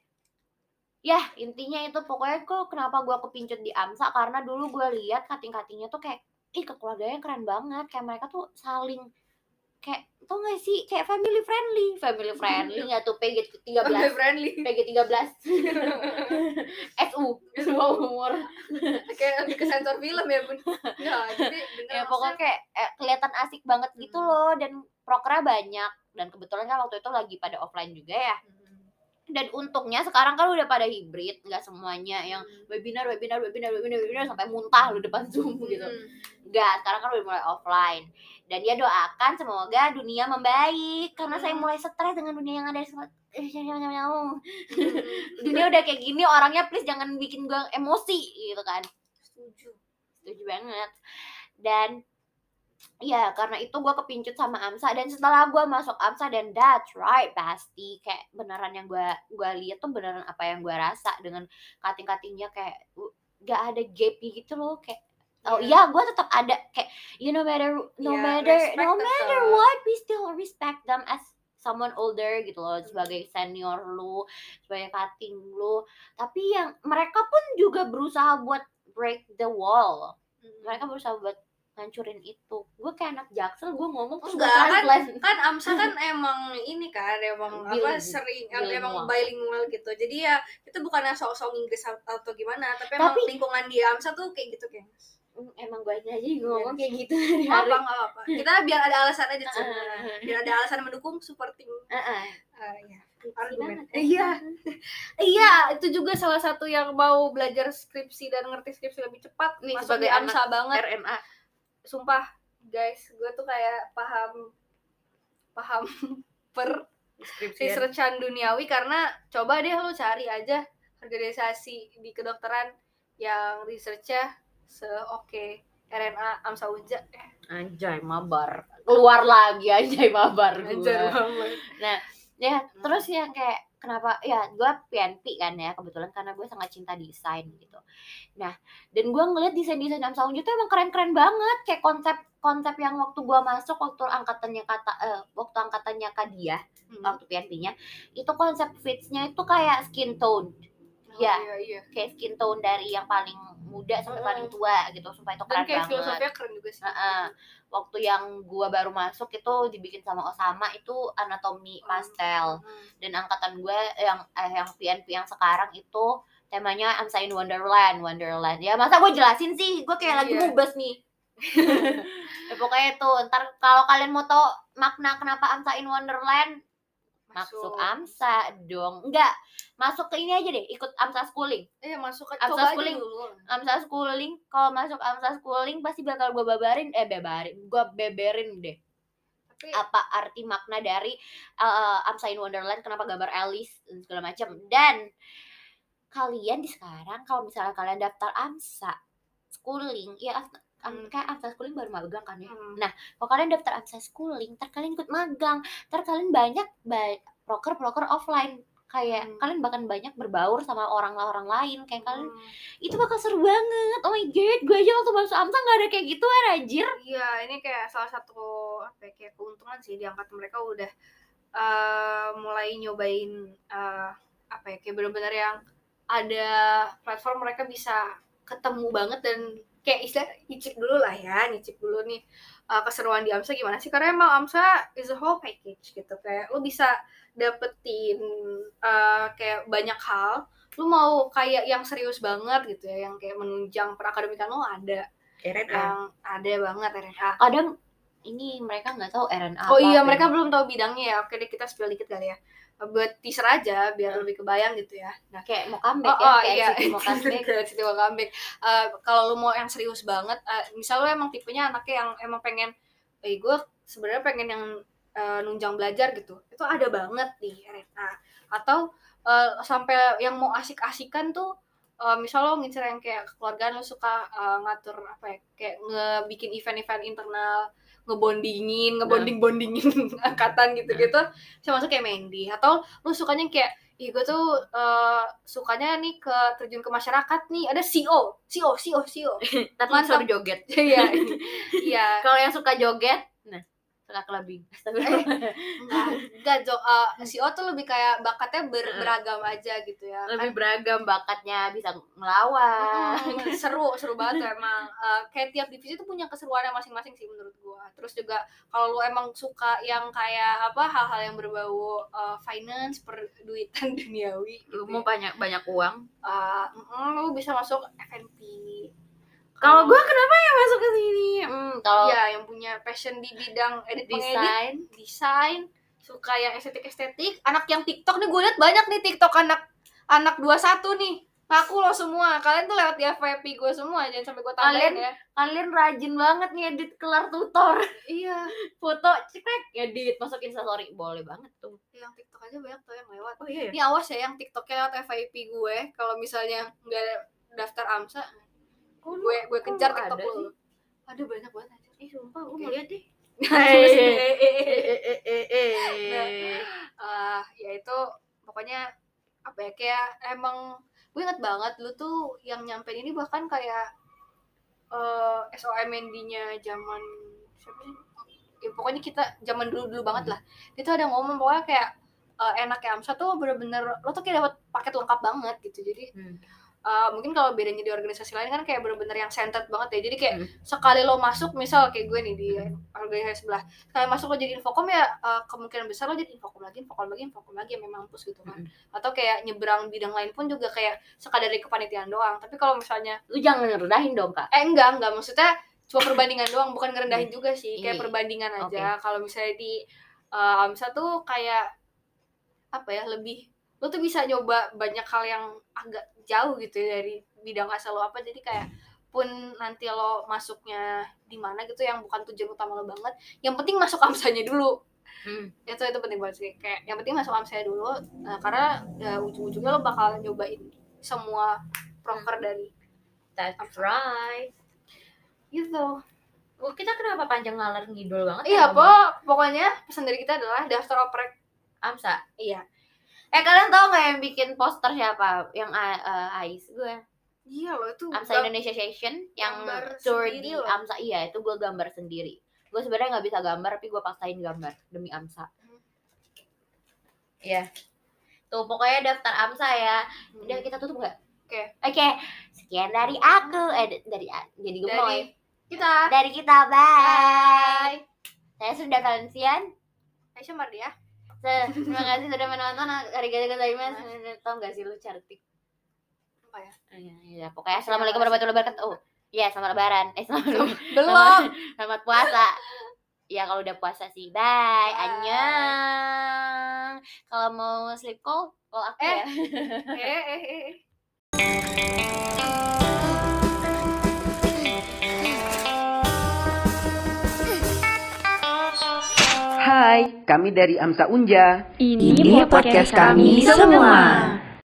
Speaker 3: ya intinya itu pokoknya kok kenapa gua kepincut di AMSA karena dulu gue lihat kating-katingnya tuh kayak ih kekeluarganya keren banget. Kayak mereka tuh saling kayak tau gak sih? Kayak family friendly. Family friendly nggak tuh? PG
Speaker 2: Family
Speaker 3: 13
Speaker 2: friendly
Speaker 3: PG 13 SU semua umur.
Speaker 2: Kayak lebih ke sensor film ya bun. Ya jadi
Speaker 3: ya pokoknya kayak eh, kelihatan asik banget gitu
Speaker 2: Hmm.
Speaker 3: loh. Dan prokernya banyak. Dan kebetulan kan waktu itu lagi pada offline juga ya dan untungnya sekarang kan udah pada hibrid nggak semuanya yang webinar webinar webinar webinar webinar sampai muntah lu depan zoom gitu Enggak, sekarang kan udah mulai offline. Dan dia doakan semoga dunia membaik karena saya
Speaker 2: Hmm.
Speaker 3: mulai stres dengan dunia yang ada Eh, dunia udah kayak gini orangnya please jangan bikin gue emosi gitu kan.
Speaker 2: setuju
Speaker 3: Setuju banget. Dan ya karena itu gue kepincut sama Amsa dan setelah gue masuk Amsa dan that's right pasti kayak beneran yang gue gua lihat tuh beneran apa yang gue rasa dengan kating-katingnya kayak gak ada gap gitu loh kayak Oh
Speaker 2: Iya.
Speaker 3: iya, gue tetap ada kayak you no matter no
Speaker 2: Iya,
Speaker 3: matter no matter what we still respect them as someone older gitu loh sebagai senior lu sebagai cutting lu. Tapi yang mereka pun juga berusaha buat break the wall. Mereka berusaha buat ngancurin itu gue kayak anak jaksel gue ngomong terus
Speaker 2: Enggak, kan- kan Amsa kan emang ini kan emang apa
Speaker 3: Bilingual.
Speaker 2: sering
Speaker 3: Bilingual.
Speaker 2: emang bilingual gitu jadi ya itu bukan sok-sok Inggris atau atau gimana tapi emang
Speaker 3: Tapi-
Speaker 2: lingkungan di Amsa tuh kayak gitu kayak
Speaker 3: "Hmm, emang gue aja ngomong
Speaker 2: Iya.
Speaker 3: kayak gitu dari
Speaker 2: apa
Speaker 3: hari
Speaker 2: nggak apa kita biar ada alasan aja Cun.
Speaker 3: Ah.
Speaker 2: biar ada alasan mendukung supporting
Speaker 3: Heeh.
Speaker 2: Iya.
Speaker 3: Skripsi
Speaker 2: Argumen.
Speaker 3: banget,
Speaker 2: Iya. iya itu juga salah satu yang mau belajar skripsi dan ngerti skripsi lebih cepat
Speaker 3: Nih,
Speaker 2: masuk
Speaker 3: sebagai
Speaker 2: Amsa banget
Speaker 3: RNA
Speaker 2: sumpah guys gue tuh kayak paham paham per
Speaker 3: skripsi
Speaker 2: researchan duniawi karena coba deh lu cari aja organisasi di kedokteran yang researchnya se oke RNA Amsa Unja
Speaker 3: anjay mabar keluar lagi anjay mabar.
Speaker 2: Anjir, Mama.
Speaker 3: ya terus yang kayak kenapa ya gue PNP kan ya kebetulan karena gue sangat cinta desain gitu nah dan gue ngeliat desain desain Amsa Unju tuh emang keren keren banget kayak konsep konsep yang waktu gue masuk waktu angkatannya kata eh, waktu angkatannya Kadia
Speaker 2: Hmm.
Speaker 3: waktu PNP-nya itu konsep fitsnya itu kayak skin tone ya.
Speaker 2: iya iya
Speaker 3: kayak skin tone dari yang paling muda sampai
Speaker 2: Mm.
Speaker 3: paling tua gitu sumpah itu
Speaker 2: dan
Speaker 3: keren
Speaker 2: kayak
Speaker 3: banget
Speaker 2: filosofinya keren juga sih
Speaker 3: Heeh. waktu yang gua baru masuk itu dibikin sama Osama itu anatomi
Speaker 2: Hmm.
Speaker 3: pastel
Speaker 2: Hmm.
Speaker 3: dan angkatan gue yang eh, yang PNP yang sekarang itu temanya I'm saying Wonderland Wonderland ya masa gue jelasin sih gue kayak lagi
Speaker 2: Iya.
Speaker 3: mubes nih ya pokoknya itu ntar kalau kalian mau tahu makna kenapa I'm saying Wonderland masuk. AMSA dong. Enggak masuk ke ini aja deh ikut AMSA schooling.
Speaker 2: Iya masuk ke
Speaker 3: Amsa
Speaker 2: coba
Speaker 3: schooling.
Speaker 2: dulu.
Speaker 3: AMSA schooling kalau masuk AMSA schooling pasti bakal gue babarin eh bebarin gue beberin deh.
Speaker 2: Tapi
Speaker 3: apa arti makna dari uh, Amsa in Wonderland kenapa gambar Alice dan segala macam dan kalian di sekarang kalau misalnya kalian daftar Amsa schooling ya
Speaker 2: Hmm.
Speaker 3: kayak Amsa schooling baru magang kan ya?
Speaker 2: Hmm,
Speaker 3: kalau kalian daftar Amsa schooling ntar kalian ikut magang. Ntar kalian banyak ba- proker proker offline. Kayak
Speaker 2: Hmm.
Speaker 3: kalian bahkan banyak berbaur sama orang-orang lain. Kayak kalian
Speaker 2: hmm.
Speaker 3: itu bakal seru banget. Oh my god gue aja waktu masuk Amsa nggak ada kayak gitu anjir.
Speaker 2: Iya ini kayak salah satu apa ya, kayak keuntungan sih di angkatan mereka udah eh, mulai nyobain eh, apa ya kayak bener-bener yang ada platform mereka bisa ketemu banget dan kayak istilah nyicip dulu lah ya nyicip dulu nih eh, keseruan di AMSA gimana sih? Karena emang AMSA is a whole package gitu. Kayak lu bisa dapetin eh, kayak banyak hal lu mau kayak yang serius banget gitu ya yang kayak menunjang perakademikan lu ada. Yang ada banget RNA
Speaker 3: kadang ini mereka nggak tahu RNA
Speaker 2: oh
Speaker 3: apa
Speaker 2: iya mereka belum tahu bidangnya ya. Oke deh kita spill dikit kali ya buat teaser aja biar lebih kebayang gitu ya. Nah
Speaker 3: kayak mau comeback
Speaker 2: oh,
Speaker 3: ya
Speaker 2: oh
Speaker 3: kayak
Speaker 2: iya.
Speaker 3: NCT mau comeback.
Speaker 2: Mau comeback. Eh, kalau lu mau yang serius banget eh, misal lu emang tipenya anaknya yang emang pengen eh gue sebenarnya pengen yang eh, nunjang belajar gitu. Itu ada banget di RNA atau eh, sampai yang mau asik-asikan tuh eh, misal lo ngincer yang kayak kekeluargaan lo suka eh, ngatur apa ya kayak ngebikin event-event internal ngebondingin ngebonding bondingin angkatan gitu-gitu. Bisa masuk kayak Mendy atau lu sukanya kayak Ih, gue tuh eh, sukanya nih ke terjun ke masyarakat nih. Ada CO CO CO CO
Speaker 3: tapi suruh joget.
Speaker 2: Iya. Iya.
Speaker 3: Kalau yang suka joget kakak clubbing
Speaker 2: enggak enggak Jo. Eh, si O tuh lebih kayak bakatnya ber- beragam aja gitu ya kan?
Speaker 3: lebih beragam bakatnya bisa ngelawan.
Speaker 2: Mm, seru seru banget tuh emang. Eh, kayak tiap divisi tuh punya keseruannya masing-masing sih menurut gua. Terus juga kalau lu emang suka yang kayak apa hal-hal yang berbau eh, finance perduitan duniawi
Speaker 3: lu
Speaker 2: gitu
Speaker 3: mau
Speaker 2: ya.
Speaker 3: banyak banyak uang?
Speaker 2: Eh, mm, lu bisa masuk FNP
Speaker 3: kalau gue kenapa ya masuk ke sini hmm, kalau
Speaker 2: Iya, yang punya passion di bidang edit
Speaker 3: desain
Speaker 2: desain, suka yang estetik-estetik. Anak yang TikTok nih gue liat banyak nih TikTok anak anak 21 nih. Ngaku lo semua. Kalian tuh lewat di FYP gue semua, jangan sampai gue tambahin
Speaker 3: Kalian-
Speaker 2: ya.
Speaker 3: kalian rajin banget ngedit kelar tutor
Speaker 2: Iya,
Speaker 3: foto cekrek edit masuk instastory boleh banget tuh
Speaker 2: yang TikTok aja banyak tuh yang lewat.
Speaker 3: oh iya
Speaker 2: Ini awas ya yang TikToknya lewat FYP gue. Kalau misalnya nggak daftar AMSA, gue gue kejar TikTok
Speaker 3: ada
Speaker 2: lu. Ada banyak banget aja.
Speaker 3: eh sumpah gue mau lihat deh
Speaker 2: eh, eh, eh,
Speaker 3: eh
Speaker 2: eh ya itu pokoknya apa ya kayak emang gue inget banget lu tuh yang nyampein ini bahkan kayak eh SOMND-nya zaman siapa sih? Ya, pokoknya kita zaman dulu dulu banget lah. Dia tuh ada ngomong pokoknya kayak eh, enaknya Amsa tuh bener-bener lo tuh kayak dapat paket lengkap banget gitu. Jadi
Speaker 3: Hmm.
Speaker 2: Eh, mungkin kalau bedanya di organisasi lain kan kayak bener-bener yang centered banget ya. Jadi kayak
Speaker 3: Hmm.
Speaker 2: sekali lo masuk misal kayak gue nih di organisasi sebelah sekali masuk lo jadi infokom ya eh, kemungkinan besar lo jadi infokom lagi infokom lagi infokom lagi yang memang mampus gitu kan. Atau kayak nyebrang bidang lain pun juga kayak sekadar di kepanitiaan doang. Tapi kalau misalnya
Speaker 3: lu jangan ngerendahin dong kak.
Speaker 2: Eh enggak enggak. Maksudnya cuma perbandingan doang bukan ngerendahin juga sih. Kayak
Speaker 3: Iya.
Speaker 2: perbandingan aja. Kalau misalnya di eh, AMSA tuh kayak apa ya lebih lo tuh bisa nyoba banyak hal yang agak jauh gitu ya dari bidang asal lo apa. Jadi kayak pun nanti lo masuknya di mana gitu yang bukan tujuan utama lo banget yang penting masuk AMSA-nya dulu.
Speaker 3: Hmm.
Speaker 2: itu itu penting banget sih. Kayak yang penting masuk AMSA dulu nah, karena ya, ujung-ujungnya lo bakal nyobain semua proker dari
Speaker 3: that's right.
Speaker 2: Gitu.
Speaker 3: Oh, kita kenapa panjang ngalar ngidul banget
Speaker 2: iya
Speaker 3: ya,
Speaker 2: po pokoknya pesan dari kita adalah daftar oprek
Speaker 3: Amsa.
Speaker 2: Iya
Speaker 3: eh kalian tau nggak yang bikin poster siapa? Yang uh, Ais gue?
Speaker 2: Iya loh itu
Speaker 3: Amsa Indonesia Session yang tour di
Speaker 2: loh.
Speaker 3: Amsa. Iya itu gue gambar sendiri. Gue sebenarnya nggak bisa gambar tapi gue paksain gambar demi Amsa.
Speaker 2: Hmm.
Speaker 3: Iya. Tuh pokoknya daftar Amsa ya. Udah kita tutup nggak?
Speaker 2: Oke.
Speaker 3: oke sekian dari aku. Eh dari jadi gemoy
Speaker 2: dari kita.
Speaker 3: Dari kita bye. Saya sudah Valensian
Speaker 2: Aisyah Mardia
Speaker 3: terima kasih sudah menonton. Arigatou gozaimasu tau gak sih lu cantik
Speaker 2: apa ya?
Speaker 3: Iya, iya. pokoknya assalamualaikum warahmatullahi wabarakatuh. Oh iya selamat lebaran. Eh selamat
Speaker 2: belum.
Speaker 3: Selamat puasa. Ya kalau udah puasa sih. Bye,
Speaker 2: Bye.
Speaker 3: annyeong. Kalau mau sleep call call aku
Speaker 2: Eh.
Speaker 3: ya.
Speaker 2: Eh eh eh
Speaker 1: Hai, kami dari Amsa Unja.
Speaker 4: Ini podcast kami semua.